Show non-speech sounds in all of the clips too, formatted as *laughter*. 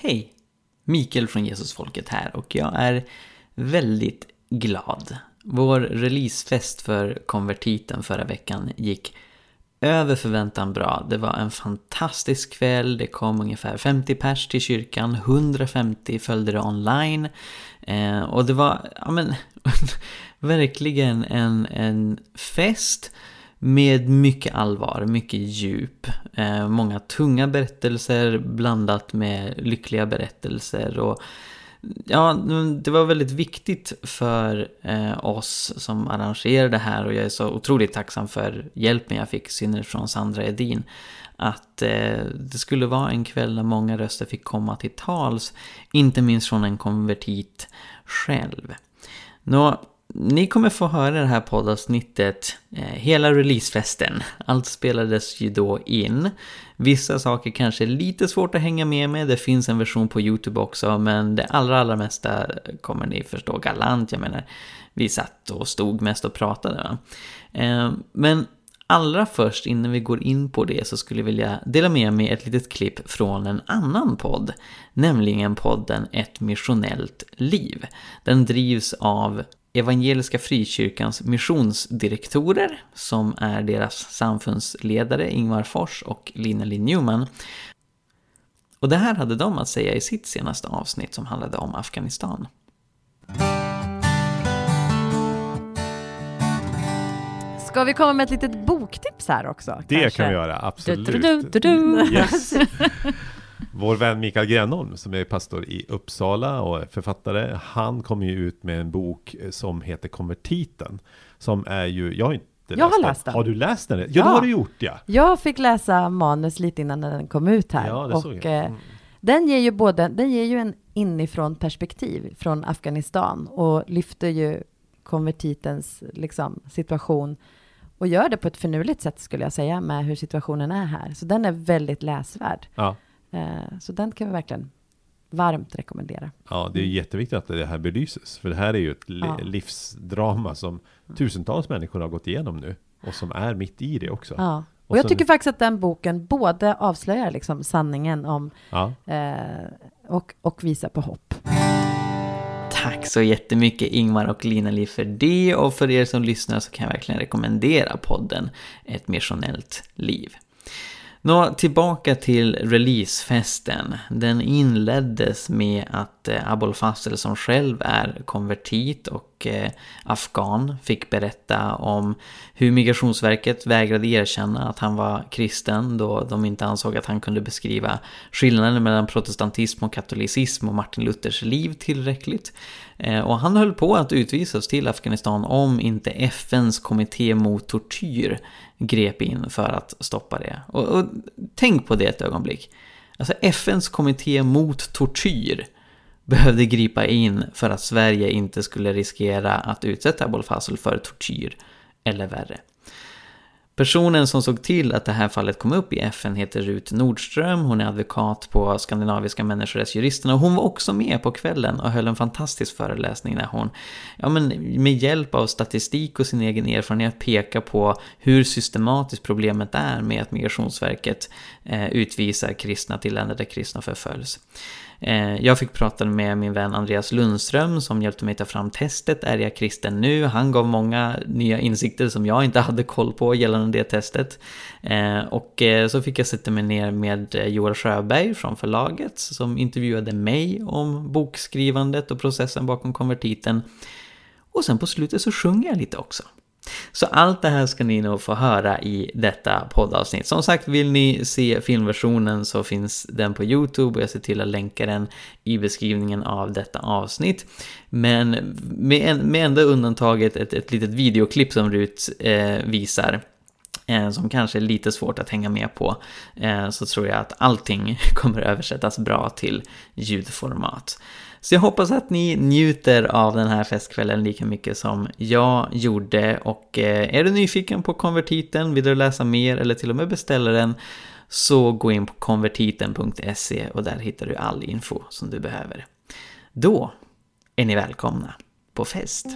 Hej! Mikael från Jesusfolket här och jag är väldigt glad. Vår releasefest för konvertiten förra veckan gick över förväntan bra. Det var en fantastisk kväll, det kom ungefär 50 pers till kyrkan, 150 följde det online. Eh, och det var, ja men, *laughs* verkligen en, en fest med mycket allvar, mycket djup. Eh, många tunga berättelser blandat med lyckliga berättelser. Och Ja, det var väldigt viktigt för eh, oss som arrangerade det här och jag är så otroligt tacksam för hjälpen jag fick, i synnerhet från Sandra Edin. Att eh, det skulle vara en kväll där många röster fick komma till tals, inte minst från en konvertit själv. Nå, ni kommer få höra det här poddavsnittet eh, hela releasefesten. Allt spelades ju då in. Vissa saker kanske är lite svårt att hänga med med. Det finns en version på YouTube också, men det allra, allra mesta kommer ni förstå galant. Jag menar, vi satt och stod mest och pratade. Eh, men allra först innan vi går in på det så skulle jag vilja dela med mig ett litet klipp från en annan podd. Nämligen podden Ett missionellt liv. Den drivs av Evangeliska Frikyrkans missionsdirektorer som är deras samfundsledare Ingvar Fors och Lina Linn Newman. Och det här hade de att säga i sitt senaste avsnitt som handlade om Afghanistan. Ska vi komma med ett litet boktips här också? Det kanske? kan vi göra, absolut. Du, du, du, du. Yes. *laughs* Vår vän Mikael Grenholm som är pastor i Uppsala och författare, han kom ju ut med en bok som heter Konvertiten. Som är ju, jag har inte jag har läst den. Har du läst den? Ja, ja, det har du gjort ja. Jag fick läsa manus lite innan den kom ut här. Ja, det och, såg jag. Eh, mm. Den ger ju både, den ger ju en inifrån perspektiv från Afghanistan och lyfter ju konvertitens liksom, situation och gör det på ett finurligt sätt skulle jag säga med hur situationen är här. Så den är väldigt läsvärd. Ja. Eh, så den kan vi verkligen varmt rekommendera. Ja, det är jätteviktigt att det här belyses. För det här är ju ett ja. livsdrama som tusentals människor har gått igenom nu. Och som är mitt i det också. Ja. Och, och jag tycker faktiskt att den boken både avslöjar liksom sanningen om ja. eh, och, och visar på hopp. Tack så jättemycket Ingmar och Lina-Li för det och för er som lyssnar så kan jag verkligen rekommendera podden Ett missionellt liv. Nå, tillbaka till releasefesten. Den inleddes med att eh, Abol som själv är konvertit och eh, afghan fick berätta om hur Migrationsverket vägrade erkänna att han var kristen då de inte ansåg att han kunde beskriva skillnaden mellan protestantism och katolicism och Martin Luthers liv tillräckligt. Eh, och han höll på att utvisas till Afghanistan om inte FNs kommitté mot tortyr grep in för att stoppa det. Och, och tänk på det ett ögonblick. Alltså FNs kommitté mot tortyr behövde gripa in för att Sverige inte skulle riskera att utsätta Abol Fazl för tortyr eller värre. Personen som såg till att det här fallet kom upp i FN heter Rut Nordström. Hon är advokat på Skandinaviska människorättsjuristerna och hon var också med på kvällen och höll en fantastisk föreläsning där hon ja, men med hjälp av statistik och sin egen erfarenhet pekar på hur systematiskt problemet är med att Migrationsverket eh, utvisar kristna till länder där kristna förföljs. Eh, jag fick prata med min vän Andreas Lundström som hjälpte mig ta fram testet Är jag kristen nu? Han gav många nya insikter som jag inte hade koll på gällande det testet. Eh, och eh, så fick jag sätta mig ner med Joel Sjöberg från förlaget som intervjuade mig om bokskrivandet och processen bakom konvertiten. Och sen på slutet så sjunger jag lite också. Så allt det här ska ni nog få höra i detta poddavsnitt. Som sagt, vill ni se filmversionen så finns den på YouTube och jag ser till att länka den i beskrivningen av detta avsnitt. Men med, en, med enda undantaget ett, ett litet videoklipp som Rut eh, visar eh, som kanske är lite svårt att hänga med på, eh, så tror jag att allting *laughs* kommer översättas bra till ljudformat. Så jag hoppas att ni njuter av den här festkvällen lika mycket som jag gjorde. Och eh, är du nyfiken på konvertiten, vill du läsa mer eller till och med beställa den så gå in på konvertiten.se och där hittar du all info som du behöver. Då är ni välkomna på fest!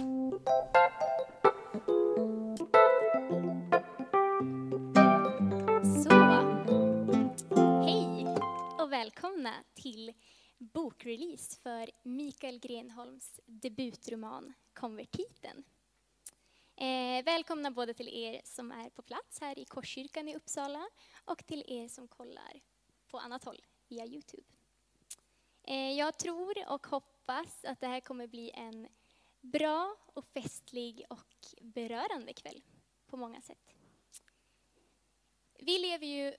Så, hej och välkomna till bokrelease för Mikael Grenholms debutroman Konvertiten. Eh, välkomna både till er som är på plats här i Korskyrkan i Uppsala och till er som kollar på annat håll via Youtube. Eh, jag tror och hoppas att det här kommer bli en bra och festlig och berörande kväll på många sätt. Vi lever ju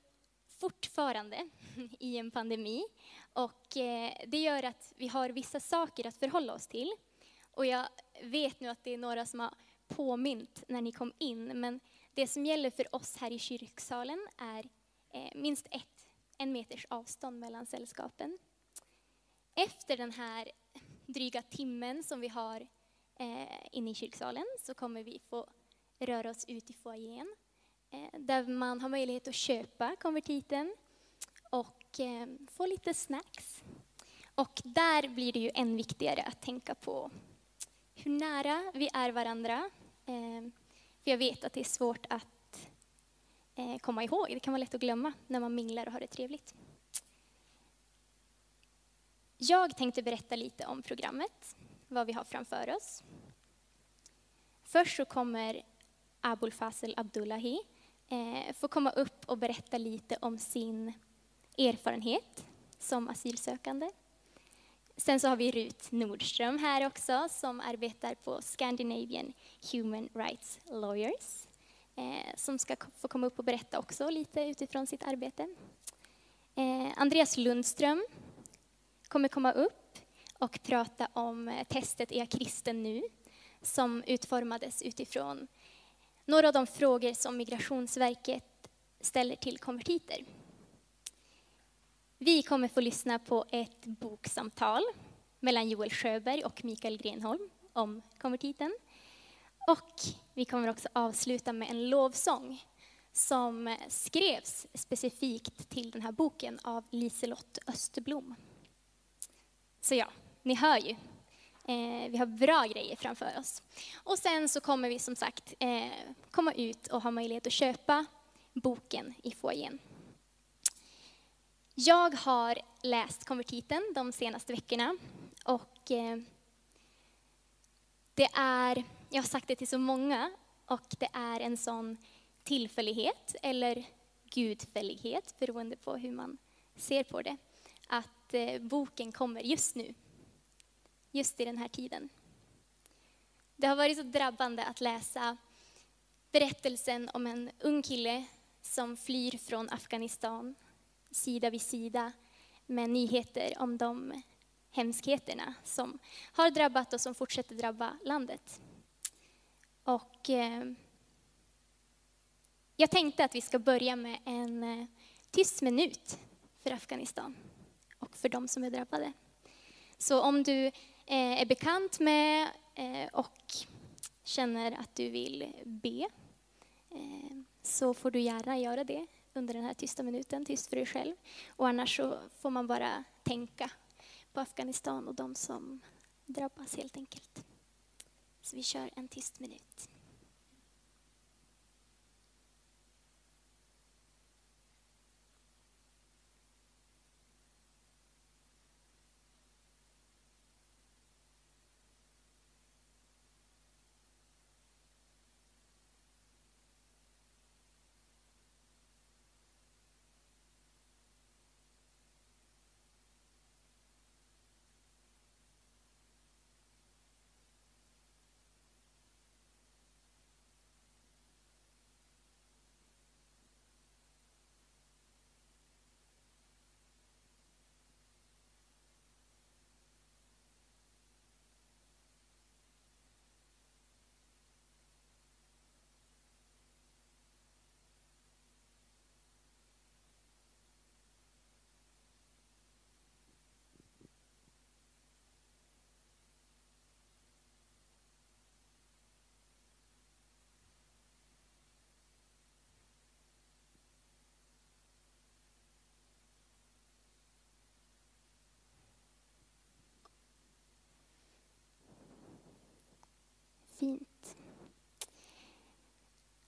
fortfarande *laughs* i en pandemi och eh, det gör att vi har vissa saker att förhålla oss till. Och jag vet nu att det är några som har påmint när ni kom in, men det som gäller för oss här i kyrksalen är eh, minst ett, en meters avstånd mellan sällskapen. Efter den här dryga timmen som vi har eh, inne i kyrksalen så kommer vi få röra oss ut i foajén Eh, där man har möjlighet att köpa konvertiten och eh, få lite snacks. Och där blir det ju än viktigare att tänka på hur nära vi är varandra. Eh, för jag vet att det är svårt att komma ihåg. Det kan vara lätt att glömma när man minglar och har det trevligt. Jag tänkte berätta lite om programmet, vad vi har framför oss. Först så kommer Abul Fasel Abdullahi Eh, få komma upp och berätta lite om sin erfarenhet som asylsökande. Sen så har vi Rut Nordström här också som arbetar på Scandinavian Human Rights Lawyers eh, som ska få komma upp och berätta också lite utifrån sitt arbete. Eh, Andreas Lundström kommer komma upp och prata om eh, testet Är jag kristen nu? som utformades utifrån några av de frågor som Migrationsverket ställer till konvertiter. Vi kommer få lyssna på ett boksamtal mellan Joel Sjöberg och Mikael Grenholm om konvertiten. Och vi kommer också avsluta med en lovsång som skrevs specifikt till den här boken av Liselott Österblom. Så ja, ni hör ju. Eh, vi har bra grejer framför oss. Och sen så kommer vi som sagt eh, komma ut och ha möjlighet att köpa boken i foajén. Jag har läst konvertiten de senaste veckorna och eh, det är, jag har sagt det till så många, och det är en sån tillfällighet eller gudfällighet beroende på hur man ser på det, att eh, boken kommer just nu, just i den här tiden. Det har varit så drabbande att läsa berättelsen om en ung kille som flyr från Afghanistan sida vid sida med nyheter om de hemskheterna som har drabbat och som fortsätter drabba landet. Och eh, jag tänkte att vi ska börja med en eh, tyst minut för Afghanistan och för de som är drabbade. Så om du Eh, är bekant med eh, och känner att du vill be eh, så får du gärna göra det under den här tysta minuten, tyst för dig själv. Och annars så får man bara tänka på Afghanistan och de som drabbas helt enkelt. Så vi kör en tyst minut.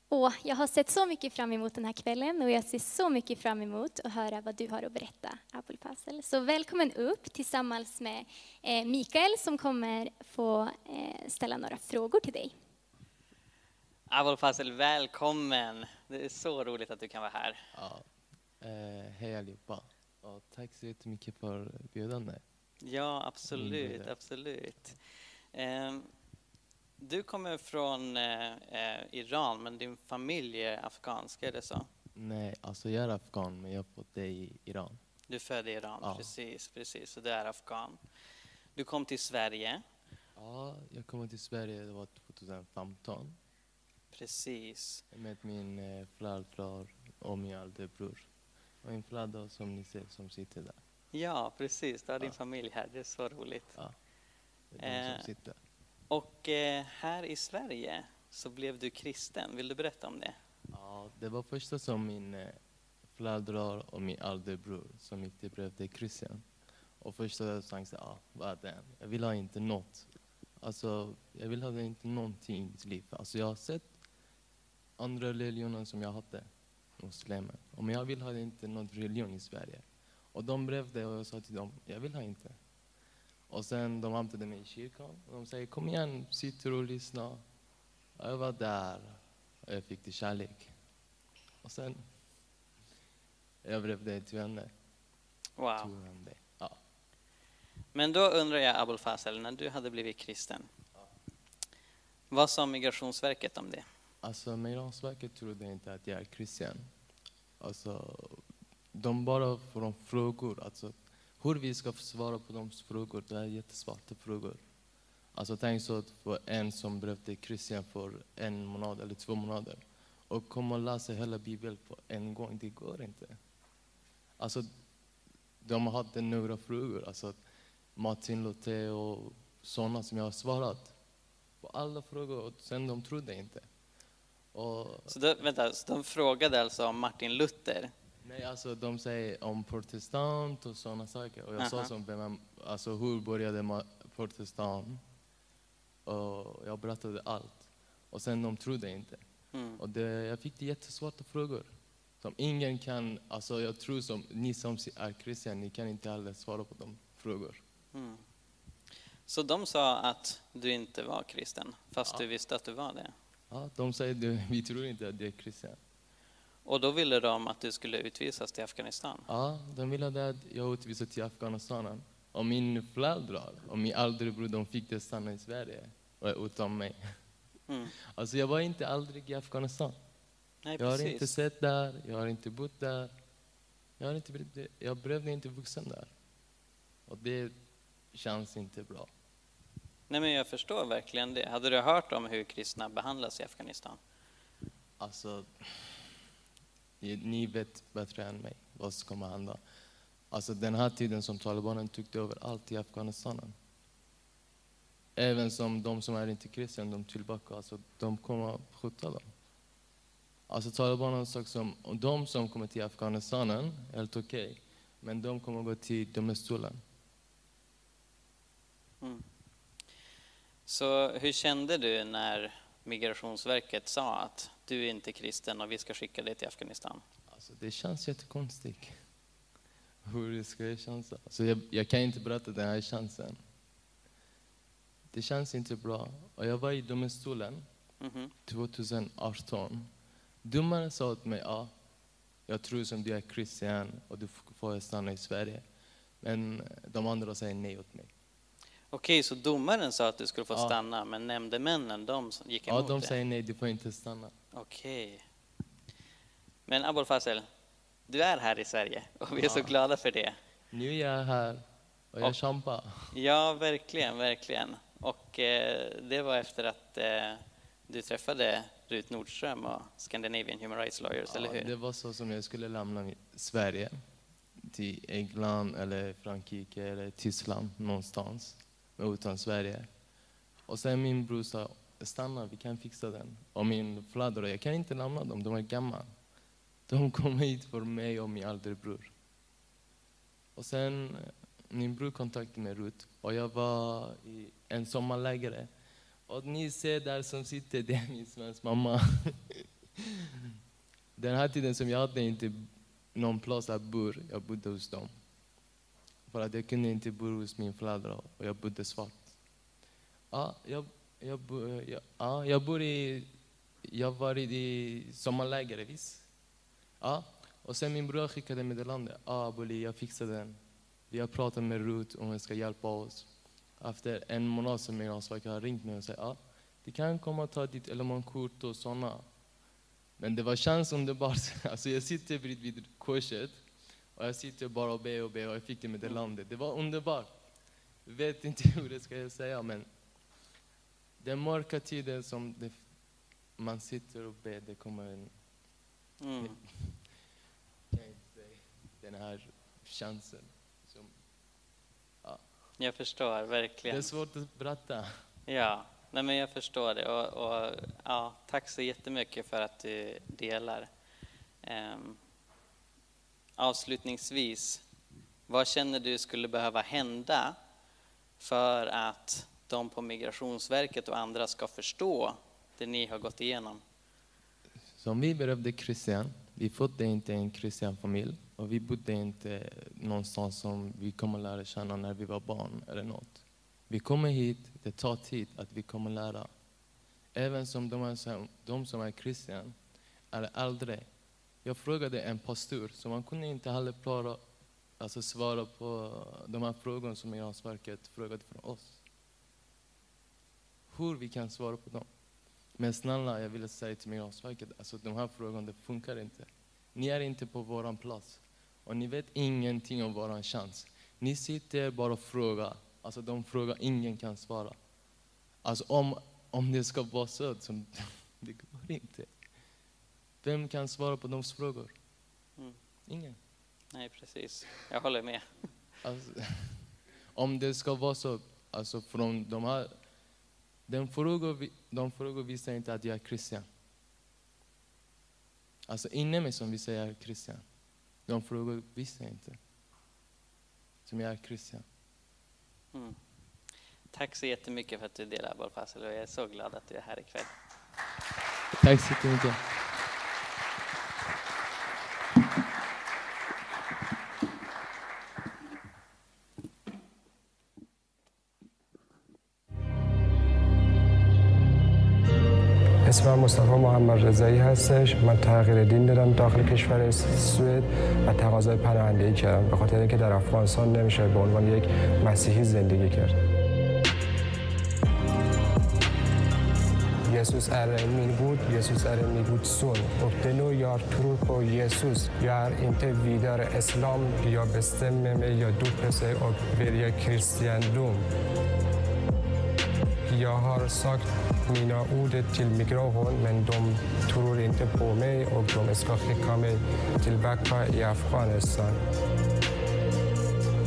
Åh, jag har sett så mycket fram emot den här kvällen och jag ser så mycket fram emot att höra vad du har att berätta, Abul Fasel. Så välkommen upp tillsammans med eh, Mikael som kommer få eh, ställa några frågor till dig. Abul Fasel, välkommen! Det är så roligt att du kan vara här. Ja. Eh, hej allihopa. Och tack så jättemycket för bjudandet. Ja, absolut, absolut. Eh, du kommer från eh, eh, Iran, men din familj är afghansk, är det så? Nej, alltså jag är afghan men jag fått det i Iran. Du är född i Iran, Ja. precis, precis, så du är afghan. Du kom till Sverige, Ja, jag kom till Sverige, det var 2015 precis. med min eh, föräldrar och min äldre bror. Och min föräldrar som ni ser som sitter där. Ja, precis, du har din Ja. familj här, det är så roligt. Ja, det är de Eh. som sitter. Och eh, här i Sverige så blev du kristen, vill du berätta om det? Ja, det var första som min eh, föräldrar och min äldre bror som inte blev kristen. Och första jag tänkte, ja, vad är det? Jag vill ha inte något. Alltså, jag vill ha inte någonting i mitt liv. Alltså, jag har sett andra religioner som jag hade, muslimer. Men jag vill ha inte någon religion i Sverige. Och de brevde det och jag sa till dem, jag vill ha inte. Och sen de hämtade mig i kyrkan och de säger, kom igen, sitt och lyssna. Jag var där och jag fick det kärlek. Och sen, jag blev det till vänner. Wow. Hem det. Ja. Men då undrar jag, Abul Fasel, när du hade blivit kristen, vad sa Migrationsverket om det? Alltså Migrationsverket trodde inte att jag är kristen. Alltså, de bara de frågor. Alltså, hur vi ska svara på de frågor, det är jättesvarta frågor. Alltså tänk så att för en som blev kristen för en månad eller två månader och komma och läsa hela Bibeln på en gång, det går inte. Alltså, de hade några frågor, alltså Martin Luther och sådana som jag har svarat på alla frågor och sen de trodde inte. Och, Så då, vänta, så de frågade alltså om Martin Luther? Nej, alltså de säger om protestant och sådana saker. Och jag sa Aha. som vem, alltså hur började protestant? Och jag berättade allt. Och sen de trodde inte. Mm. Och det, jag fick det jättesvarta frågor. Som ingen kan, alltså jag tror som ni som är kristna, ni kan inte heller svara på de frågor. Mm. Så de sa att du inte var kristen, fast Ja. du visste att du var det? Ja, de säger det, vi tror inte att det är kristna. Och då ville de att du skulle utvisas till Afghanistan? Ja, de ville att jag utvisades till Afghanistan. Och min föräldrar och min äldre bror, de fick det stanna i Sverige. Utan mig. Mm. Alltså jag var inte aldrig i Afghanistan. Nej, Jag har precis. inte sett där, jag har inte bott där. Jag, har inte, jag blev inte vuxen där. Och det känns inte bra. Nej, men jag förstår verkligen det. Hade du hört om hur kristna behandlas i Afghanistan? Alltså, ni vet bättre än mig vad som kommer att hända. Alltså den här tiden som talibanen tog över allt i Afghanistan. Även som de som är inte kristna, de tillbaka, alltså de kommer att skjuta dem. Alltså talibanen har sagt som, de som kommer till Afghanistan, är helt okej. men de kommer att gå till domstolen. Mm. Så hur kände du när Migrationsverket sa att du är inte kristen och vi ska skicka dig till Afghanistan? Alltså, det känns jättekonstigt. Hur ska jag kännas? Alltså, jag, jag kan inte berätta den här känslan. Det känns inte bra. Och jag var i domstolen Mhm. 2018. Domaren sa åt mig, ja, jag tror som du är kristen och du får stanna i Sverige. Men de andra säger nej åt mig. Okej, så domaren sa att du skulle få Ja. stanna, men nämndemännen, de gick Ja, emot de det? säger nej, du får inte stanna. Okej. Men Abol Fasel, du är här i Sverige och vi är så Ja. glada för det. Nu är jag här och jag Och- kämpar. Ja, verkligen, verkligen. Och eh, det var efter att eh, du träffade Rut Nordström och Scandinavian Human Rights Lawyers, eller hur? Det var så som jag skulle lämna Sverige till England eller Frankrike eller Tyskland någonstans, utan Sverige. Och sen min bror sa, stanna, vi kan fixa den. Och min föräldrar, jag kan inte lämna dem, de är gamla. De kom hit för mig och min äldre bror. Och sen eh, min bror kontaktade mig Rut och jag var i en sommarlägre. Och ni ser där som sitter, det är min svenska mamma. *laughs* Den här tiden som jag hade inte någon plats att bo, jag bodde hos dem. För att jag kunde inte bo hos min föräldrar och jag bodde svart. Ja, jag, jag, jag, ja, jag bor i, jag var i sommarläger visst. Ja, och sen min bror skickade meddelande. Ja, Abuli, jag fixade den. Vi har pratat med Rut om hon ska hjälpa oss. Efter en månad som Migrationsverket har ringt mig och sagt ja, du kan komma och ta ditt elementkort och sådana. Men det var chans underbart. *laughs* Alltså jag sitter bredvid korset och jag sitter bara och ber och ber och jag fick det meddelande. Det var underbart. Jag vet inte *laughs* hur det ska jag säga men den mörka tiden som det, man sitter och ber, det kommer en... Mm. *laughs* Den här chansen. Som, Jag förstår det verkligen. är svårt att berätta. Ja, nej men jag förstår det. Och, och, ja, tack så jättemycket för att du delar. Ehm, avslutningsvis, vad känner du skulle behöva hända för att de på Migrationsverket och andra ska förstå det ni har gått igenom? Som vi behövde Christian. vi födde inte en kristen familj och vi bodde inte någonstans som vi kommer lära känna när vi var barn eller något. Vi kommer hit, det tar tid att vi kommer lära. Även som de, är, som- de som är kristna är äldre. Jag frågade en pastor, så man kunde inte heller klara, alltså svara på de här frågorna som Migrationsverket frågade från oss. Hur vi kan svara på dem. Men snälla, jag ville säga till Migrationsverket, alltså de här frågorna, det funkar inte. Ni är inte på våran plats. Och ni vet ingenting om våran chans. Ni sitter bara och frågar. Alltså de frågar, ingen kan svara. Alltså om, om det ska vara så, som, *laughs* det går inte. Vem kan svara på de frågor? Mm. Ingen. Nej, precis. Jag håller med. Alltså, *laughs* om det ska vara så, alltså från de här, den frågor, de frågor visar inte att jag är kristen. Alltså inom mig som vi säger är kristen. De frågor visar inte som jag är kristen. Mm. Tack så jättemycket för att du delar Fazl och jag är så glad att du är här ikväll. Tack så jättemycket. اسم مصطفی محمد رضایی هستش. من تغییر دین دادم داخل کشور سوئد و تقاضای پناهندگی کردم. به خاطر اینکه در افغانستان نمیشه به عنوان یک مسیحی زندگی کرد. یسوس ارمین بود. یسوس ارمین بود سون. ابتنو یار تروپ و یسوس یار انت ویدار اسلام یا بستم یا دو پسه او بریا کریستیان دوم. Jag har sagt mina ord till migration, men de tror inte på mig och de ska skicka mig tillbaka i Afghanistan.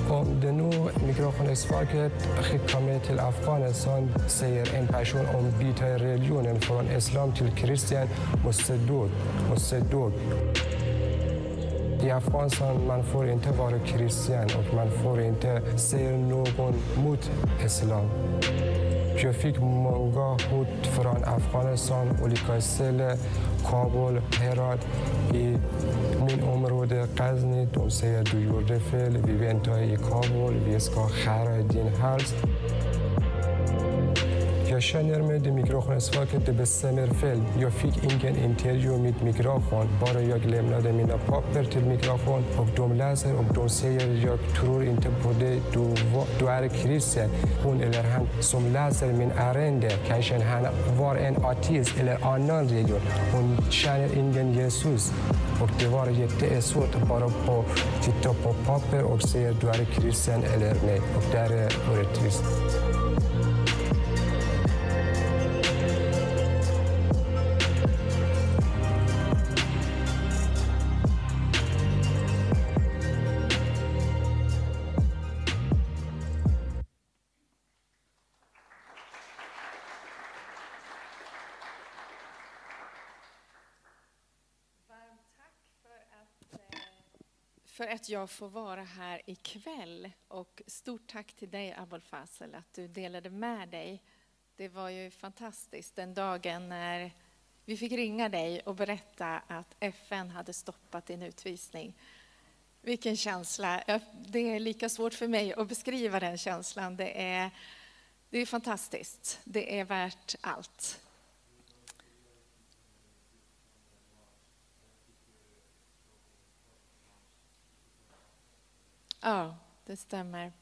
Om det nu Migrationsverket skickar mig till Afghanistan säger en person om byta religionen från islam till kristen måste dö, måste dö. I Afghanistan man får inte vara kristen och man får inte säga någon mot islam. Jag fick många hot från Afghanistan, olika ställen, Kabul, Herat. I min område Ghazni, de säger du gjorde fel, vi شنرمه دی میکروخون اصفاک دی به سمر فیلد یا فیل اینکن انتریو مید میکروخون بارا یا گلیمنا دی مینا پاپ در تیل میکروخون او دوم لازر او دوم سیر یا ترور انت بوده دو ار کریس هون الر هن سوم لازر من ارنده کشن هن وار این آتیز الر آنان ریگون هون شنر اینکن یسوس او دوار یتی اصوت بارا پا تیتا پاپ پر او سیر دو ار کریس هن الر می او در ار کریس att jag får vara här ikväll. Och stort tack till dig, Abol Fasel, att du delade med dig. Det var ju fantastiskt den dagen när Vi fick ringa dig och berätta att FN hade stoppat din utvisning. Vilken känsla! Det är lika svårt för mig att beskriva den känslan. Det är, det är fantastiskt. Det är värt allt. Ja, det stämmer.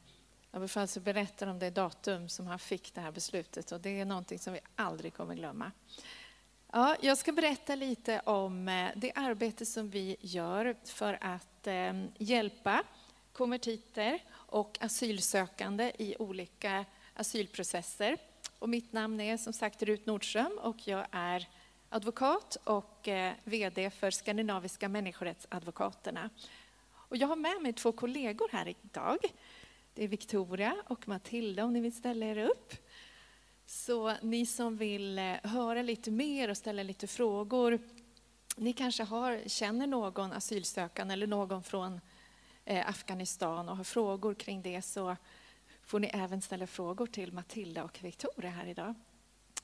Abbe Falso berättar om det datum som han fick det här beslutet och det är någonting som vi aldrig kommer glömma. Ja, jag ska berätta lite om eh, det arbete som vi gör för att eh, hjälpa konvertiter och asylsökande i olika asylprocesser. Och mitt namn är som sagt Rut Nordström och jag är advokat och eh, VD för Skandinaviska människorättsadvokaterna. Och jag har med mig två kollegor här idag. Det är Victoria och Matilda om ni vill ställa er upp. Så ni som vill eh, höra lite mer och ställa lite frågor, ni kanske har, känner någon asylsökande eller någon från eh, Afghanistan och har frågor kring det så får ni även ställa frågor till Matilda och Victoria här idag.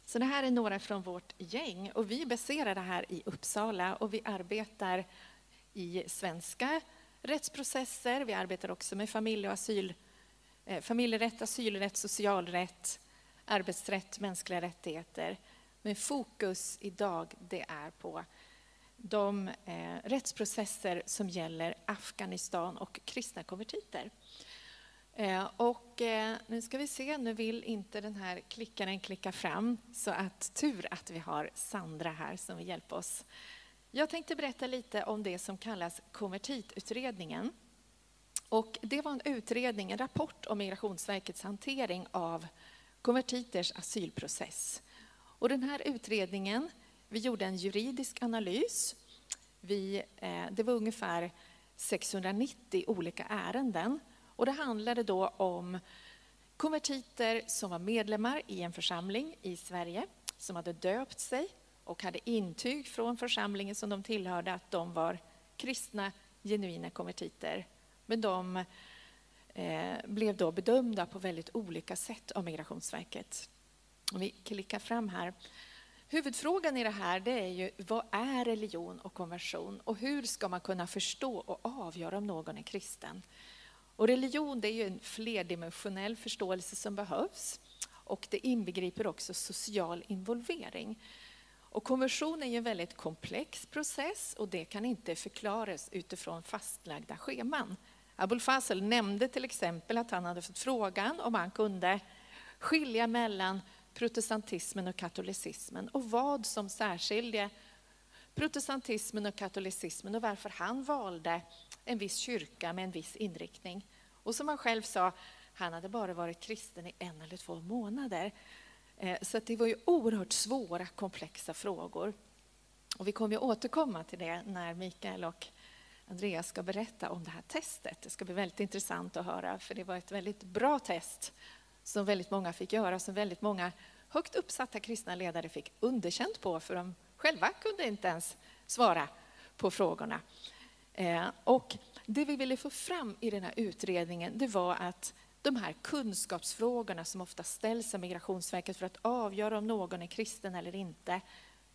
Så det här är några från vårt gäng och vi är baserade här i Uppsala och vi arbetar i svenska rättsprocesser. Vi arbetar också med familje och asyl, eh, familjerätt, asylrätt, socialrätt, arbetsrätt, mänskliga rättigheter. Men fokus idag det är på de eh, rättsprocesser som gäller Afghanistan och kristna konvertiter. Eh, och eh, nu ska vi se, nu vill inte den här klickaren klicka fram så att tur att vi har Sandra här som vill hjälpa oss. Jag tänkte berätta lite om det som kallas konvertitutredningen. Och det var en utredning, en rapport om Migrationsverkets hantering av konvertiters asylprocess. Och den här utredningen, vi gjorde en juridisk analys. Vi, eh, det var ungefär 690 olika ärenden. Och det handlade då om konvertiter som var medlemmar i en församling i Sverige, som hade döpt sig och hade intyg från församlingen som de tillhörde att de var kristna, genuina konvertiter. Men de eh, blev då bedömda på väldigt olika sätt av Migrationsverket. Om vi klickar fram här. Huvudfrågan i det här det är ju vad är religion och konversion och hur ska man kunna förstå och avgöra om någon är kristen? Och religion det är ju en flerdimensionell förståelse som behövs och det inbegriper också social involvering. Och konversion är ju en väldigt komplex process och det kan inte förklaras utifrån fastlagda scheman. Abul Fazl nämnde till exempel att han hade fått frågan om han kunde skilja mellan protestantismen och katolicismen och vad som särskilde protestantismen och katolicismen och varför han valde en viss kyrka med en viss inriktning. Och som han själv sa, han hade bara varit kristen i en eller två månader. Eh, så det var ju oerhört svåra, komplexa frågor. Och vi kommer att återkomma till det när Mikael och Andreas ska berätta om det här testet. Det ska bli väldigt intressant att höra, för det var ett väldigt bra test som väldigt många fick göra, som väldigt många högt uppsatta kristna ledare fick underkänt på, för de själva kunde inte ens svara på frågorna. Eh, och det vi ville få fram i den här utredningen, det var att de här kunskapsfrågorna som ofta ställs av Migrationsverket för att avgöra om någon är kristen eller inte,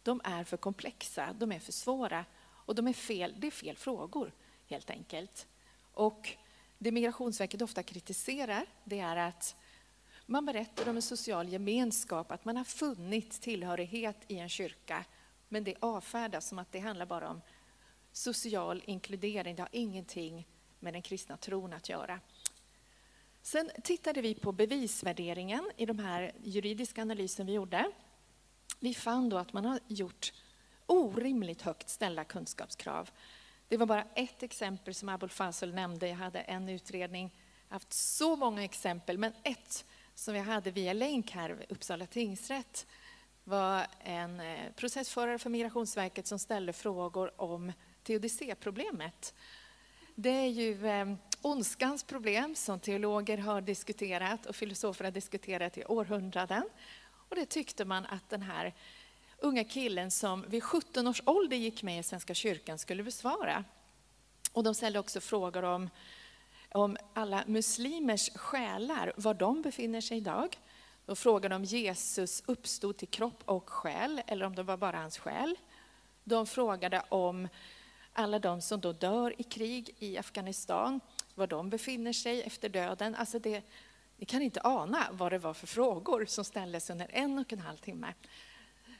de är för komplexa, de är för svåra och de är fel, det är fel frågor helt enkelt. Och det Migrationsverket ofta kritiserar det är att man berättar om en social gemenskap, att man har funnit tillhörighet i en kyrka, men det avfärdas som att det handlar bara om social inkludering, det har ingenting med den kristna tron att göra. Sen tittade vi på bevisvärderingen i de här juridiska analysen vi gjorde. Vi fann då att man har gjort orimligt högt ställda kunskapskrav. Det var bara ett exempel som Abul Fazl nämnde. Jag hade en utredning, haft så många exempel, men ett som jag hade via länk här vid Uppsala tingsrätt var en eh, processförare för Migrationsverket som ställde frågor om teodicéproblemet. Det är ju eh, ondskans problem som teologer har diskuterat och filosofer har diskuterat i århundraden. Och det tyckte man att den här unga killen som vid 17 års ålder gick med i Svenska kyrkan skulle besvara. Och de ställde också frågor om, om alla muslimers själar, var de befinner sig idag. De frågade om Jesus uppstod till kropp och själ eller om det var bara hans själ. De frågade om alla de som då dör i krig i Afghanistan, var de befinner sig efter döden. Alltså det, ni kan inte ana vad det var för frågor som ställdes under en och en halv timme.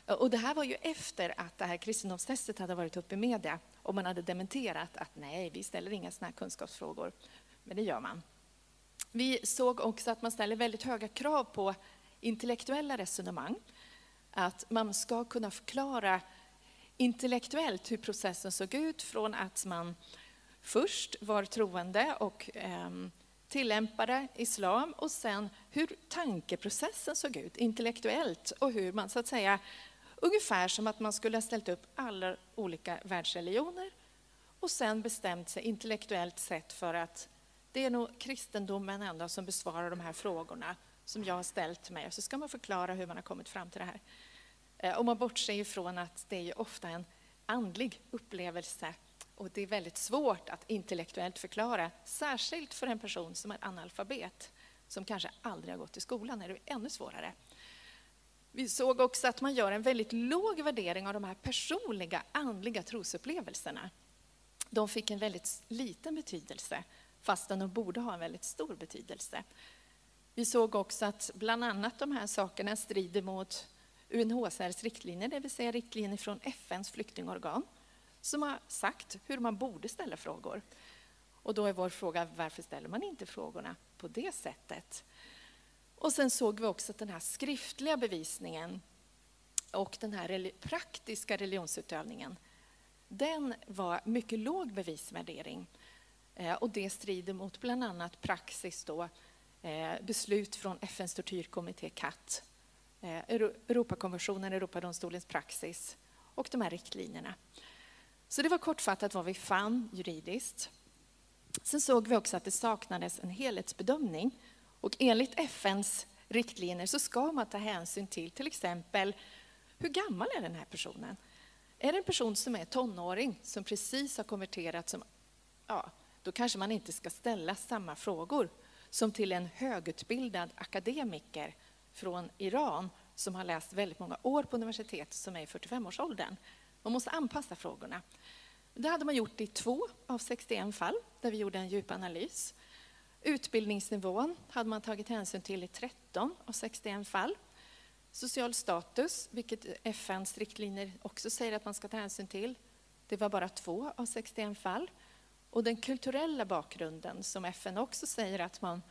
Och det här var ju efter att det här kristendomstestet hade varit uppe i media och man hade dementerat att nej, vi ställer inga sådana här kunskapsfrågor. Men det gör man. Vi såg också att man ställer väldigt höga krav på intellektuella resonemang. Att man ska kunna förklara intellektuellt hur processen såg ut från att man först var troende och eh, tillämpade islam och sen hur tankeprocessen såg ut intellektuellt och hur man så att säga ungefär som att man skulle ha ställt upp alla olika världsreligioner och sen bestämt sig intellektuellt sett för att det är nog kristendomen ändå som besvarar de här frågorna som jag har ställt mig. Och så ska man förklara hur man har kommit fram till det här. Eh, och man bortser ifrån att det är ju ofta en andlig upplevelse och det är väldigt svårt att intellektuellt förklara, särskilt för en person som är analfabet, som kanske aldrig har gått i skolan, är det ännu svårare. Vi såg också att man gör en väldigt låg värdering av de här personliga andliga trosupplevelserna. De fick en väldigt liten betydelse, fastän de borde ha en väldigt stor betydelse. Vi såg också att bland annat de här sakerna strider mot UNHCRs riktlinjer, det vill säga riktlinjer från FNs flyktingorgan, som har sagt hur man borde ställa frågor. Och då är vår fråga, varför ställer man inte frågorna på det sättet? Och sen såg vi också att den här skriftliga bevisningen och den här praktiska religionsutövningen, den var mycket låg bevisvärdering. Eh, och det strider mot bland annat praxis då, eh, beslut från FNs tortyrkommitté CAT eh, Europakonventionen, Europadomstolens praxis och de här riktlinjerna. Så det var kortfattat vad vi fann juridiskt. Sen såg vi också att det saknades en helhetsbedömning och enligt FNs riktlinjer så ska man ta hänsyn till till exempel hur gammal är den här personen? Är det en person som är tonåring som precis har konverterat som, ja, då kanske man inte ska ställa samma frågor som till en högutbildad akademiker från Iran som har läst väldigt många år på universitet som är i 45-årsåldern. Man måste anpassa frågorna. Det hade man gjort i två av 61 fall där vi gjorde en djupanalys. Utbildningsnivån hade man tagit hänsyn till i 13 av 61 fall. Social status, vilket FNs riktlinjer också säger att man ska ta hänsyn till, det var bara två av 61 fall. Och den kulturella bakgrunden, som FN också säger att man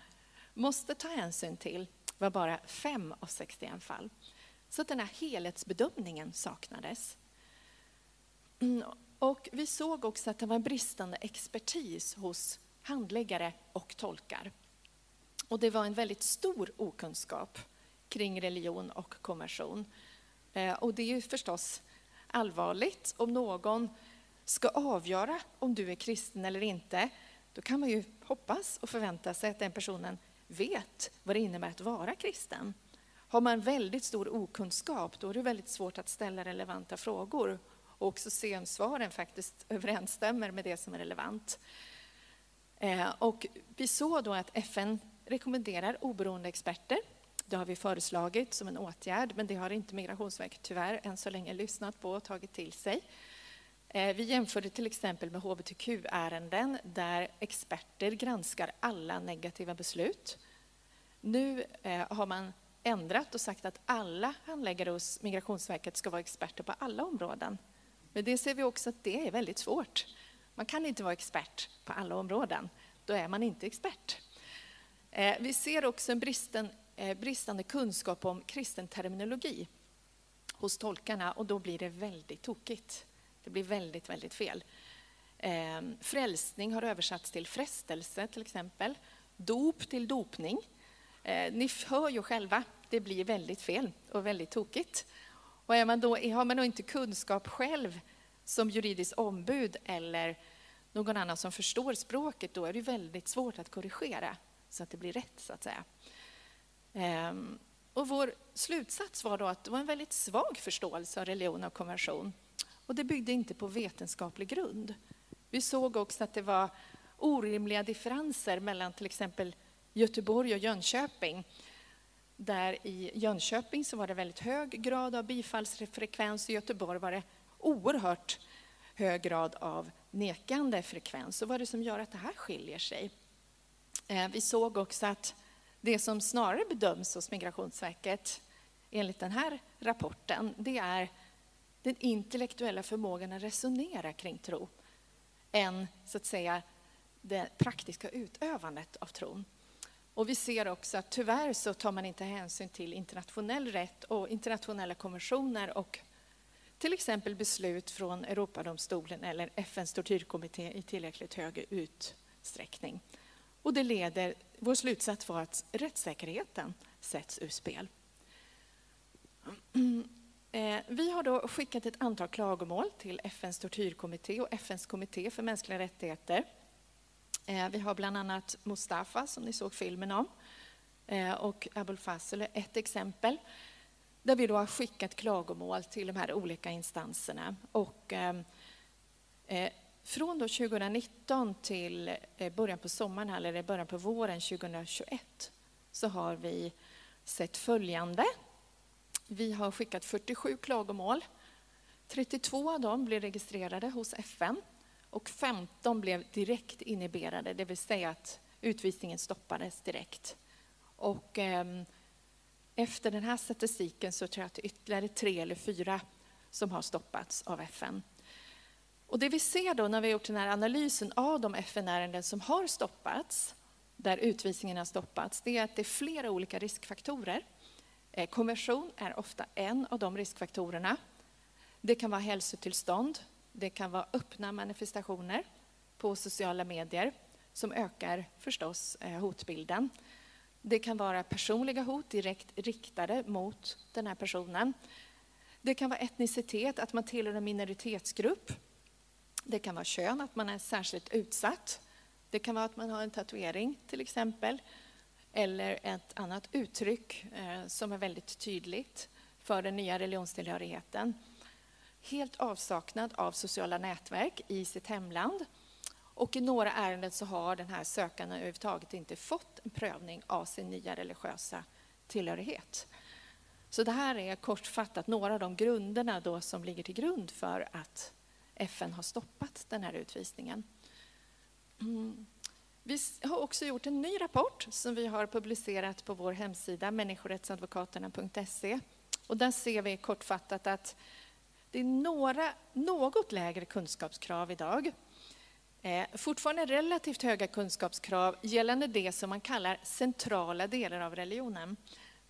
måste ta hänsyn till, var bara fem av 61 fall. Så att den här helhetsbedömningen saknades. Mm, och vi såg också att det var en bristande expertis hos handläggare och tolkar. Och det var en väldigt stor okunskap kring religion och konversion. Eh, och det är ju förstås allvarligt om någon ska avgöra om du är kristen eller inte. Då kan man ju hoppas och förvänta sig att den personen vet vad det innebär att vara kristen. Har man väldigt stor okunskap, då är det väldigt svårt att ställa relevanta frågor och också se om svaren faktiskt överensstämmer med det som är relevant. Eh, och vi såg då att FN rekommenderar oberoende experter. Det har vi föreslagit som en åtgärd, men det har inte Migrationsverket tyvärr än så länge lyssnat på och tagit till sig. Eh, vi jämförde till exempel med hbtq-ärenden där experter granskar alla negativa beslut. Nu eh, har man ändrat och sagt att alla handläggare hos Migrationsverket ska vara experter på alla områden. Men det ser vi också att det är väldigt svårt. Man kan inte vara expert på alla områden. Då är man inte expert. Eh, vi ser också en bristen, eh, bristande kunskap om kristen terminologi hos tolkarna och då blir det väldigt tokigt. Det blir väldigt, väldigt fel. Ehm, frälsning har översatts till frestelse till exempel. Dop till dopning. Eh, ni hör ju själva, det blir väldigt fel och väldigt tokigt. Och är man då, har man då inte kunskap själv som juridiskt ombud eller någon annan som förstår språket, då är det väldigt svårt att korrigera så att det blir rätt, så att säga. Ehm, och vår slutsats var då att det var en väldigt svag förståelse av religion och konvention. Och det byggde inte på vetenskaplig grund. Vi såg också att det var orimliga differenser mellan till exempel Göteborg och Jönköping. Där i Jönköping så var det väldigt hög grad av bifallsfrekvens. I Göteborg var det oerhört hög grad av nekande frekvens. Så vad är det som gör att det här skiljer sig? Eh, vi såg också att det som snarare bedöms hos Migrationsverket enligt den här rapporten, det är den intellektuella förmågan att resonera kring tro än så att säga det praktiska utövandet av tron. Och vi ser också att tyvärr så tar man inte hänsyn till internationell rätt och internationella konventioner och till exempel beslut från Europadomstolen eller FNs tortyrkommitté i tillräckligt hög utsträckning. Och det leder, vår slutsats var att rättssäkerheten sätts ur spel. *clears throat* Eh, vi har då skickat ett antal klagomål till FNs tortyrkommitté och FNs kommitté för mänskliga rättigheter. Eh, vi har bland annat Mustafa, som ni såg filmen om, eh, och Abul Fazl är ett exempel där vi då har skickat klagomål till de här olika instanserna. Och, eh, från då 2019 till början på sommaren, eller början på våren 2021, så har vi sett följande. Vi har skickat 47 klagomål. 32 av dem blir registrerade hos FN och 15 blev direkt inhiberade, det vill säga att utvisningen stoppades direkt. Och, eh, efter den här statistiken så tror jag att det är ytterligare tre eller fyra som har stoppats av FN. Och det vi ser då när vi har gjort den här analysen av de FN-ärenden som har stoppats, där utvisningen har stoppats, det är att det är flera olika riskfaktorer. Eh, konversion är ofta en av de riskfaktorerna. Det kan vara hälsotillstånd, det kan vara öppna manifestationer på sociala medier som ökar förstås eh, hotbilden. Det kan vara personliga hot direkt riktade mot den här personen. Det kan vara etnicitet, att man tillhör en minoritetsgrupp. Det kan vara kön, att man är särskilt utsatt. Det kan vara att man har en tatuering till exempel. Eller ett annat uttryck eh, som är väldigt tydligt för den nya religionstillhörigheten helt avsaknad av sociala nätverk i sitt hemland. Och i några ärenden så har den här sökanden överhuvudtaget inte fått en prövning av sin nya religiösa tillhörighet. Så det här är kortfattat några av de grunderna då som ligger till grund för att FN har stoppat den här utvisningen. Mm. Vi har också gjort en ny rapport som vi har publicerat på vår hemsida människorättsadvokaterna.se. Och där ser vi kortfattat att det är några något lägre kunskapskrav idag. Eh, fortfarande relativt höga kunskapskrav gällande det som man kallar centrala delar av religionen.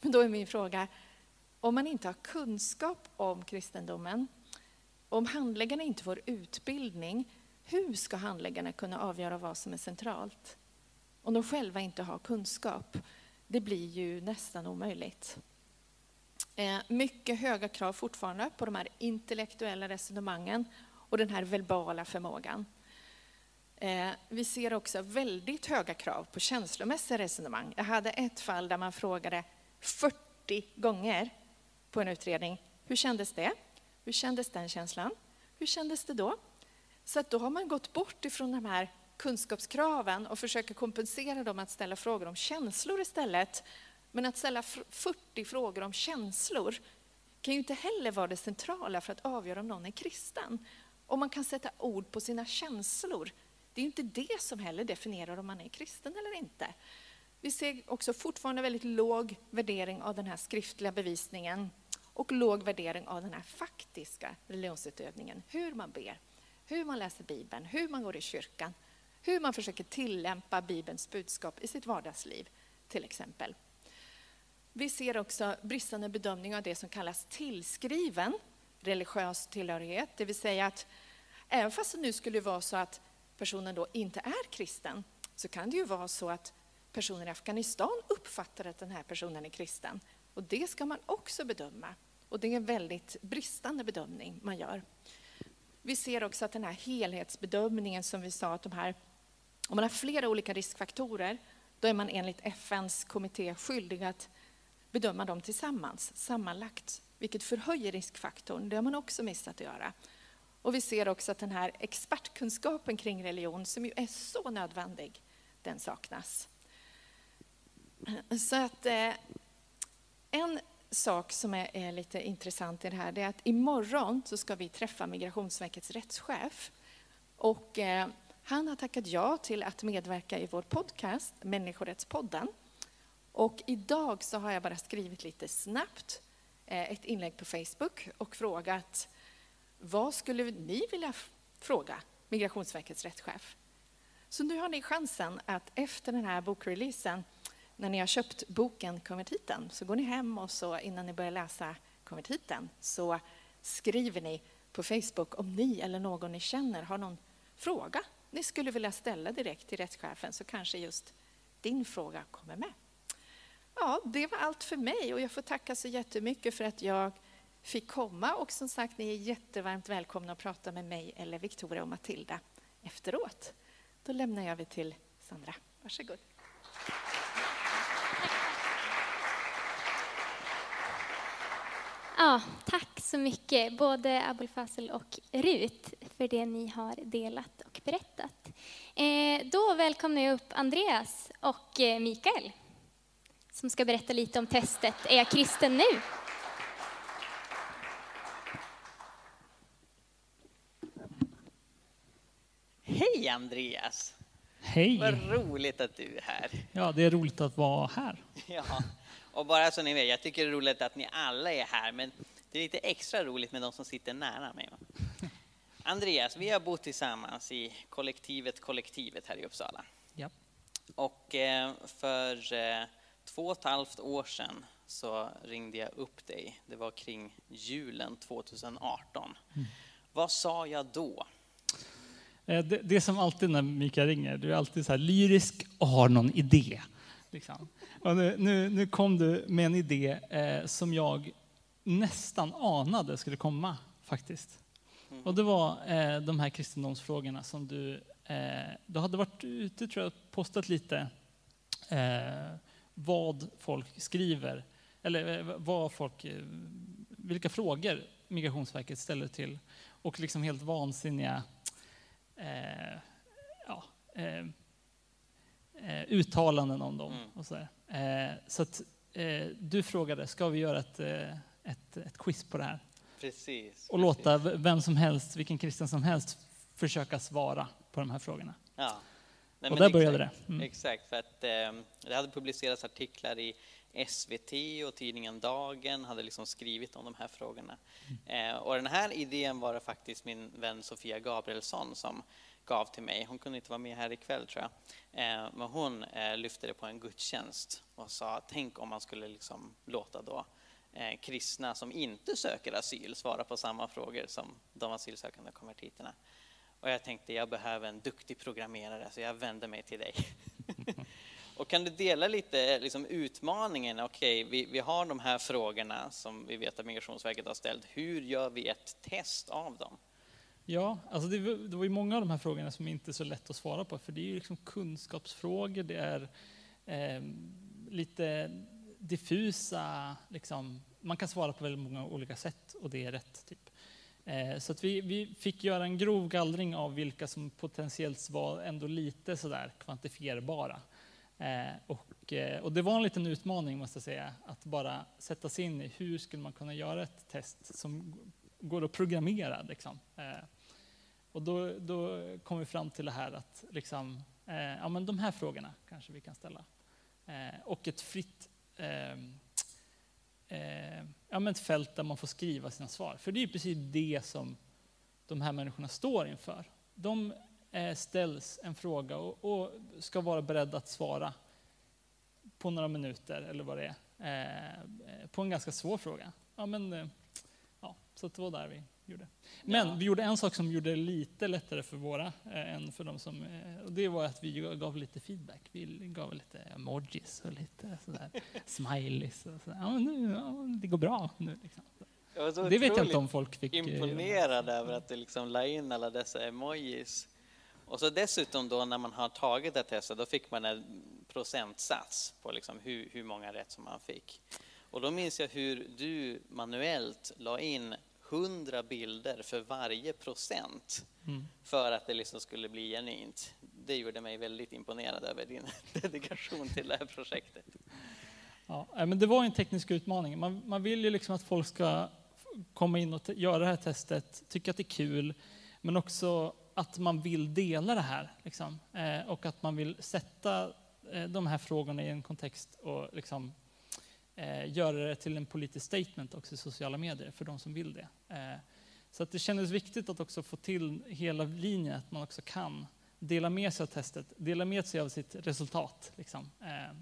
Men då är min fråga, om man inte har kunskap om kristendomen, om handläggarna inte får utbildning, hur ska handläggarna kunna avgöra vad som är centralt? Om de själva inte har kunskap. Det blir ju nästan omöjligt. Eh, mycket höga krav fortfarande på de här intellektuella resonemangen och den här verbala förmågan. Eh, vi ser också väldigt höga krav på känslomässiga resonemang. Jag hade ett fall där man frågade 40 gånger på en utredning. Hur kändes det? Hur kändes den känslan? Hur kändes det då? Så att då har man gått bort ifrån de här kunskapskraven och försöker kompensera dem att ställa frågor om känslor istället. Men att ställa 40 frågor om känslor kan ju inte heller vara det centrala för att avgöra om någon är kristen. Om man kan sätta ord på sina känslor, det är inte det som heller definierar om man är kristen eller inte. Vi ser också fortfarande väldigt låg värdering av den här skriftliga bevisningen och låg värdering av den här faktiska religionsutövningen. Hur man ber, hur man läser Bibeln, hur man går i kyrkan, hur man försöker tillämpa Bibelns budskap i sitt vardagsliv till exempel. Vi ser också bristande bedömning av det som kallas tillskriven religiös tillhörighet. Det vill säga att även fast det nu skulle vara så att personen då inte är kristen så kan det ju vara så att personer i Afghanistan uppfattar att den här personen är kristen. Och det ska man också bedöma. Och det är en väldigt bristande bedömning man gör. Vi ser också att den här helhetsbedömningen som vi sa att de här, om man har flera olika riskfaktorer, då är man enligt FNs kommitté skyldig att bedöma dem tillsammans, sammanlagt, vilket förhöjer riskfaktorn. Det har man också missat att göra. Och vi ser också att den här expertkunskapen kring religion, som ju är så nödvändig, den saknas. Så att eh, en sak som är, är, lite intressant i det här det är att imorgon så ska vi träffa Migrationsverkets rättschef. Och, eh, han har tackat ja till att medverka i vår podcast Människorättspodden. Och idag så har jag bara skrivit lite snabbt eh, ett inlägg på Facebook och frågat vad skulle ni vilja fråga Migrationsverkets rättschef? Så nu har ni chansen att efter den här bokreleasen, när ni har köpt boken Konvertiten, så går ni hem och så innan ni börjar läsa Konvertiten så skriver ni på Facebook om ni eller någon ni känner har någon fråga ni skulle vilja ställa direkt till rättschefen så kanske just din fråga kommer med. Ja, det var allt för mig och jag får tacka så jättemycket för att jag fick komma och som sagt, ni är jättevarmt välkomna att prata med mig eller Victoria och Matilda efteråt. Då lämnar jag över till Sandra. Varsågod. Ja, tack så mycket, både Abulfazl och Rut, för det ni har delat och berättat. Eh, då välkomnar jag upp Andreas och eh, Mikael som ska berätta lite om testet Är jag kristen nu? Hej Andreas! Hej! Vad roligt att du är här. Ja, det är roligt att vara här. Ja, och bara så ni vet, jag tycker det är roligt att ni alla är här, men det är lite extra roligt med de som sitter nära mig. Andreas, vi har bott tillsammans i kollektivet Kollektivet här i Uppsala. Ja. Och eh, för eh, två och ett halvt år sedan så ringde jag upp dig. Det var kring julen 2018. Mm. Vad sa jag då? Eh, det, det är som alltid när Mikael ringer, du är alltid så här lyrisk och har någon idé. Liksom. Och nu, nu, nu kom du med en idé eh, som jag nästan anade skulle komma faktiskt. Och det var eh, de här kristendomsfrågorna som du, eh, du hade varit ute tror jag, postat lite eh, vad folk skriver, eller eh, vad folk, eh, vilka frågor Migrationsverket ställer till och liksom helt vansinniga eh, ja, eh, eh, uttalanden om dem. Mm. Och så där. så att du frågade, ska vi göra ett, ett, ett quiz på det här? Precis. Och låta vem som helst, vilken kristen som helst, försöka svara på de här frågorna. Ja. Nej, och där började exakt, det. Mm. Exakt, för att eh, det hade publicerats artiklar i SVT och tidningen Dagen hade liksom skrivit om de här frågorna. Mm. Eh, och den här idén var det faktiskt min vän Sofia Gabrielsson som gav till mig. Hon kunde inte vara med här ikväll tror jag. Eh, men hon eh, lyfte det på en gudstjänst och sa tänk om man skulle liksom låta då eh, kristna som inte söker asyl svara på samma frågor som de asylsökande konvertiterna. Och jag tänkte jag behöver en duktig programmerare så jag vänder mig till dig. *laughs* och kan du dela lite liksom, utmaningen? Okej, okay, vi, vi har de här frågorna som vi vet att Migrationsverket har ställt. Hur gör vi ett test av dem? Ja, alltså det, det var ju många av de här frågorna som inte är så lätt att svara på, för det är ju liksom kunskapsfrågor, det är eh, lite diffusa, liksom, man kan svara på väldigt många olika sätt och det är rätt. Typ. Eh, så att vi, vi fick göra en grov gallring av vilka som potentiellt var ändå lite sådär kvantifierbara. Eh, och, eh, och det var en liten utmaning måste jag säga, att bara sätta sig in i hur skulle man kunna göra ett test som går att programmera. Liksom. Eh, och då, då kom vi fram till det här att liksom, eh, ja, men de här frågorna kanske vi kan ställa. Eh, och ett fritt ehm, eh, ja, men ett fält där man får skriva sina svar. För det är precis det som de här människorna står inför. De eh, ställs en fråga och, och, ska vara beredda att svara på några minuter eller vad det är, eh, på en ganska svår fråga. Ja, men, eh, ja, så det var där vi gjorde. Men Ja. vi gjorde en sak som gjorde det lite lättare för våra eh, än för de som... Eh, och det var att vi gav lite feedback. Vi gav lite emojis och lite sådär *laughs* smileys. Och sådär. Ja, men nu, ja, det går bra nu. Liksom. Jag Det vet jag inte om folk fick... eh, imponerad över att du liksom la in alla dessa emojis. Och så dessutom då när man har tagit det testet, då fick man en procentsats på liksom hur, hur många rätt som man fick. Och då minns jag hur du manuellt la in 100 bilder för varje procent Mm. för att det liksom skulle bli genuint. Det gjorde mig väldigt imponerad över din *laughs* dedikation till det här projektet. Ja, men det var en teknisk utmaning. Man, man vill ju liksom att folk ska komma in och göra det här testet, tycka att det är kul, men också att man vill dela det här. Liksom. Eh, och att man vill sätta eh, de här frågorna i en kontext och liksom, eh, göra det till en politisk statement också i sociala medier för de som vill det. Eh, så att det kändes viktigt att också få till hela linjen, att man också kan dela med sig av testet, dela med sig av sitt resultat. Liksom. Eh,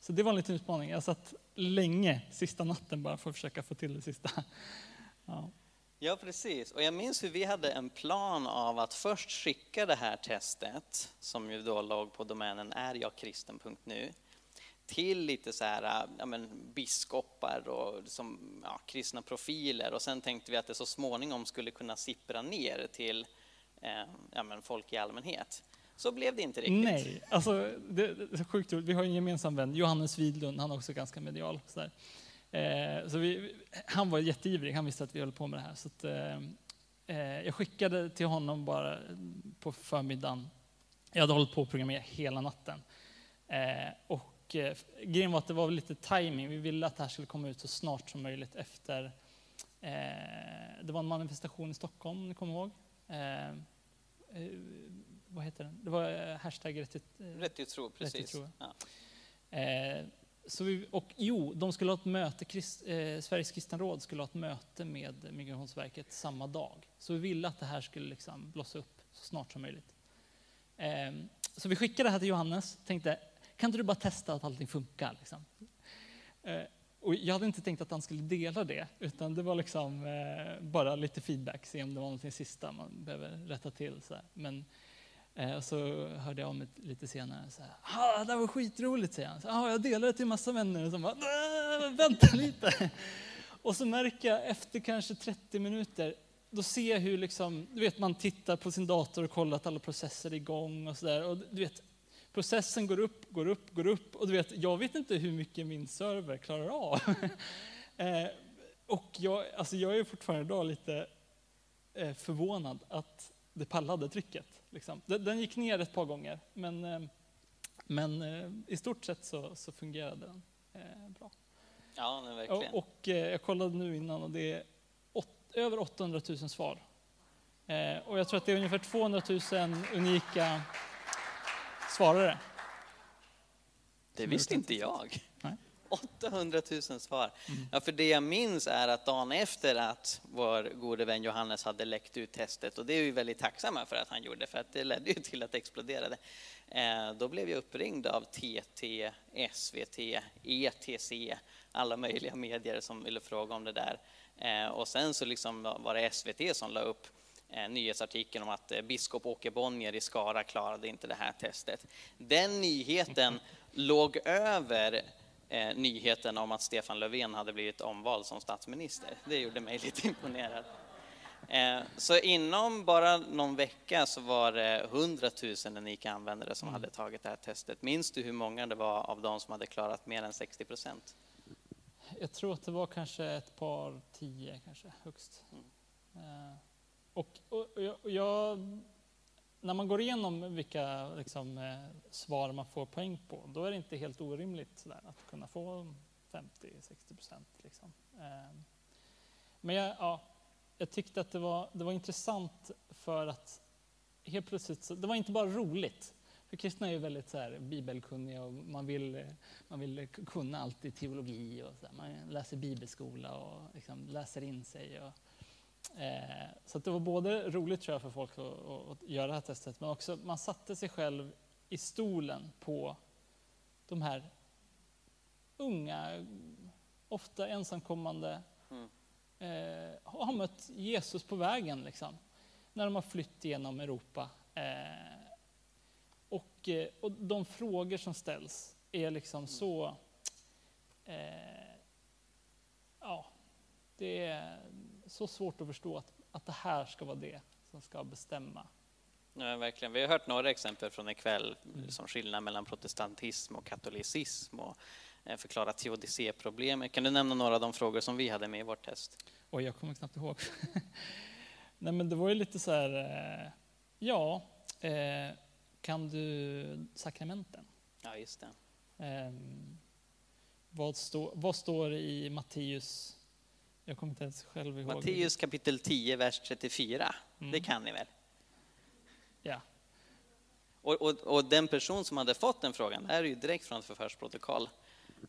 så det var en liten utmaning. Jag satt länge, sista natten, bara för att försöka få till det sista. *laughs* Ja. Ja, precis. Och jag minns hur vi hade en plan av att först skicka det här testet, som ju då låg på domänen ärjagkristen.nu, till lite så här, äh, ja, men, biskopar och liksom, ja, kristna profiler. Och sen tänkte vi att det så småningom skulle kunna sippra ner till eh, ja, men, folk i allmänhet. Så blev det inte riktigt. Nej, alltså det, det är sjukt roligt. Vi har en gemensam vän, Johannes Widlund, han är också ganska medial. Så, där. Eh, så vi, han var jätteivrig, han visste att vi höll på med det här. Så att, eh, eh jag skickade till honom bara på förmiddagen. Jag hade hållit på att programmera hela natten. Eh, och eh, grejen var att det var lite timing. Vi ville att det här skulle komma ut så snart som möjligt efter eh, det var en manifestation i Stockholm, om ni kommer ihåg. Eh, eh, vad heter den? Det var eh, hashtag rätt, eh, Rätt i tro, precis. tro. Ja. Så vi, och jo, de skulle ha ett möte, Krist, Sveriges kristna råd skulle ha ett möte med Migrationsverket samma dag. Så vi ville att det här skulle liksom blossa upp så snart som möjligt. Så vi skickade det här till Johannes, tänkte, kan inte du bara testa att allting funkar? Liksom? Eh, och jag hade inte tänkt att han skulle dela det, utan det var liksom eh, bara lite feedback, se om det var någonting sista man behöver rätta till. Så här. Men Eh, och så hörde jag om det lite senare. Så här, ah, det här var skitroligt, säger han. Så, ah, jag delade det till massa vänner. Och så bara, äh, vänta lite. Och så märker jag efter kanske 30 minuter, då ser jag hur liksom, du vet, man tittar på sin dator och kollar att alla processer är igång och sådär. Och du vet, processen går upp, går upp, går upp. Och du vet, jag vet inte hur mycket min server klarar av. *laughs* eh, och jag, alltså jag är fortfarande idag lite eh, förvånad att det pallade trycket. Liksom. Den, den gick ner ett par gånger, men, eh, men i stort sett så, så fungerade den bra. ja, men verkligen. Och, och jag kollade nu innan och det är åt, över 800 000 svar. Och jag tror att det är ungefär 200 000 unika svarare. Det visste inte jag. Nej. 800 000 svar. Ja, för det jag minns är att dagen efter att vår gode vän Johannes hade läckt ut testet, och det är vi väldigt tacksamma för att han gjorde, för att det ledde ju till att det exploderade. Eh, då blev jag uppringd av TT, SVT, ETC, alla möjliga medier som ville fråga om det där. Eh, och sen så liksom var det SVT som la upp nyhetsartikeln om att eh, biskop Åke Bonnier i Skara klarade inte det här testet. Den nyheten *laughs* låg över eh, nyheten om att Stefan Löfven hade blivit omvald som statsminister. Det gjorde mig *laughs* lite imponerad. Eh, så inom bara någon vecka så var det 100 000 unika användare som hade tagit det här testet. Minns du hur många det var av de som hade klarat mer än 60 procent? Jag tror att det var kanske ett par tio kanske högst. Eh, och, och, och jag, när man går igenom vilka liksom, eh, svar man får poäng på, då är det inte helt orimligt sådär, att kunna få 50-60 procent. Liksom. Ehm, men jag, ja, jag tyckte att det var, det var intressant för att helt plötsligt, så, det var inte bara roligt. För kristna är ju väldigt så här, bibelkunniga och man vill, man vill kunna allt i teologi och så här, man läser bibelskola och liksom läser in sig. Och, eh, så att det var både roligt tror jag för folk att, att, göra det här testet men också man satte sig själv i stolen på de här unga, ofta ensamkommande Mm. eh, har mött Jesus på vägen liksom, när de har flytt genom Europa. Eh, och, eh, och de frågor som ställs är liksom så... Eh, ja, det är så svårt att förstå att, att det här ska vara det som ska bestämma. Ja, verkligen. Vi har hört några exempel från ikväll som skillnad mellan protestantism och katolicism och eh, förklara teodicéproblemet. Kan du nämna några av de frågor som vi hade med i vårt test? Oj, jag kommer knappt ihåg. *laughs* Nej, men det var ju lite så här, eh, ja, eh, kan du sakramenten? Ja, just det. Ehm, vad, stå, vad står i Matteus? Jag kommer inte ens själv ihåg. Matteus kapitel 10, vers 34. Mm. Det kan ni väl? Ja. Och, och, och den person som hade fått den frågan, det här är ju direkt från ett förhörsprotokoll,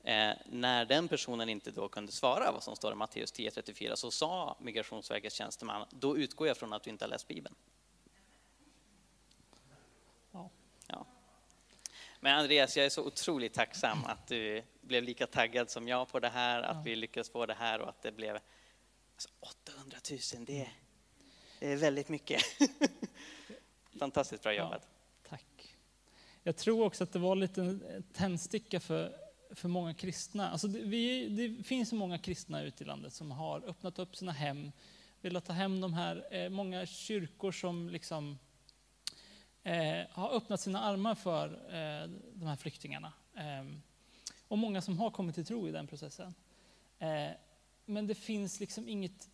eh, när den personen inte då kunde svara vad som står i Matteus 10.34 så sa Migrationsverkets tjänsteman, då utgår jag från att du inte har läst Bibeln. Ja. Ja. Men Andreas, jag är så otroligt tacksam att du blev lika taggad som jag på det här, att Ja. vi lyckades få det här och att det blev alltså 800 000, det, det är väldigt mycket. *laughs* Fantastiskt bra Ja. jobbat. Tack. Jag tror också att det var lite tändsticka för, för många kristna. Alltså det, vi, det finns många kristna ute i landet som har öppnat upp sina hem, velat ta hem de här, eh, många kyrkor som liksom eh, har öppnat sina armar för eh, de här flyktingarna. Ehm, och många som har kommit till tro i den processen. Eh, men det finns liksom inget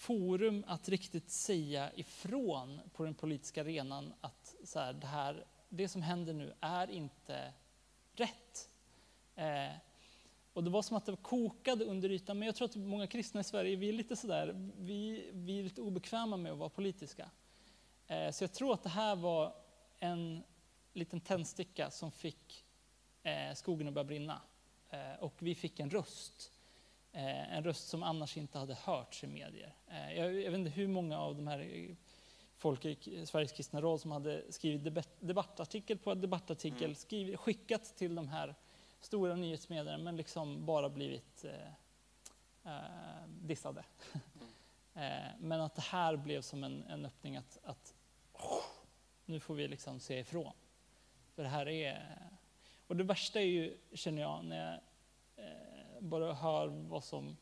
forum att riktigt säga ifrån på den politiska arenan att så här, det, här, det som händer nu är inte rätt. Eh, och det var som att det kokade under ytan, men jag tror att många kristna i Sverige, vi är lite sådär, vi, vi är lite obekväma med att vara politiska. Eh, så jag tror att det här var en liten tändsticka som fick eh, skogen att börja brinna. Eh, och vi fick en röst. Eh, en röst som annars inte hade hörts i medier. Eh, jag, jag vet inte hur många av de här folk i Sveriges kristna råd som hade skrivit debatt, debattartikel på debattartikel, Mm. skrivit, skickat till de här stora nyhetsmedierna, men liksom bara blivit eh, eh, dissade. *laughs* eh, men att det här blev som en, en öppning att, att nu får vi liksom se ifrån. För det här är... Och det värsta är ju, känner jag, när jag eh, bara hör vad som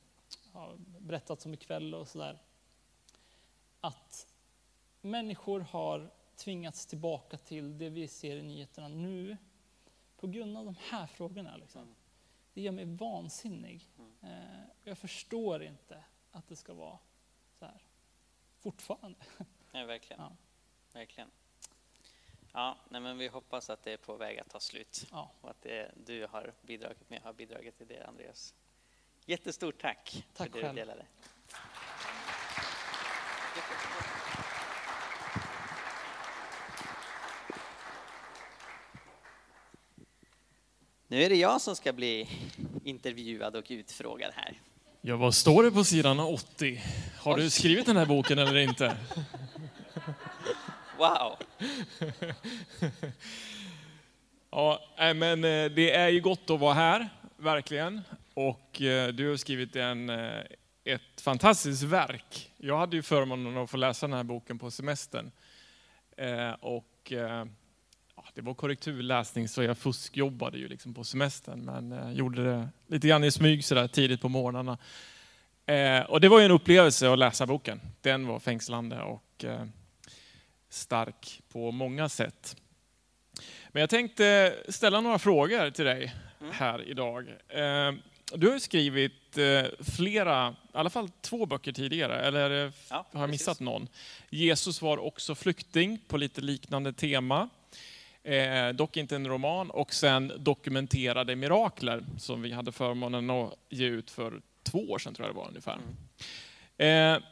har berättats om ikväll och sådär. Att människor har tvingats tillbaka till det vi ser i nyheterna nu på grund av de här frågorna. Liksom. Mm. Det gör mig vansinnig. Eh, jag förstår inte att det ska vara så här fortfarande. Ja, verkligen. Ja. verkligen. Ja, nej, men vi hoppas att det är på väg att ta slut Ja. och att det du har bidragit med har bidragit till det, Andreas. Jättestort tack, Tack för det själv. du delade. Nu är det jag som ska bli intervjuad och utfrågad här. Ja, vad står det på sidan 80? Har du skrivit den här boken eller inte? Wow! *laughs* Ja, men eh, det är ju gott att vara här, verkligen. Och eh, du har skrivit en, eh, ett fantastiskt verk. Jag hade ju förmånen att få läsa den här boken på semestern. Och det var korrekturläsning så jag fuskjobbade ju liksom på semestern, men gjorde det lite grann i smyg sådär tidigt på morgnarna. Eh, Och det var ju en upplevelse att läsa boken. Den var fängslande och eh, stark på många sätt. Men jag tänkte ställa några frågor till dig Mm. här idag. Eh, Du har skrivit eh, flera, i alla fall två böcker tidigare, eller eh, Ja, har jag precis. missat någon? Jesus var också flykting på lite liknande tema. Eh, dock inte en roman. Och sen Dokumenterade mirakler som vi hade förmånen att ge ut för två år sedan tror jag det var ungefär. Eh,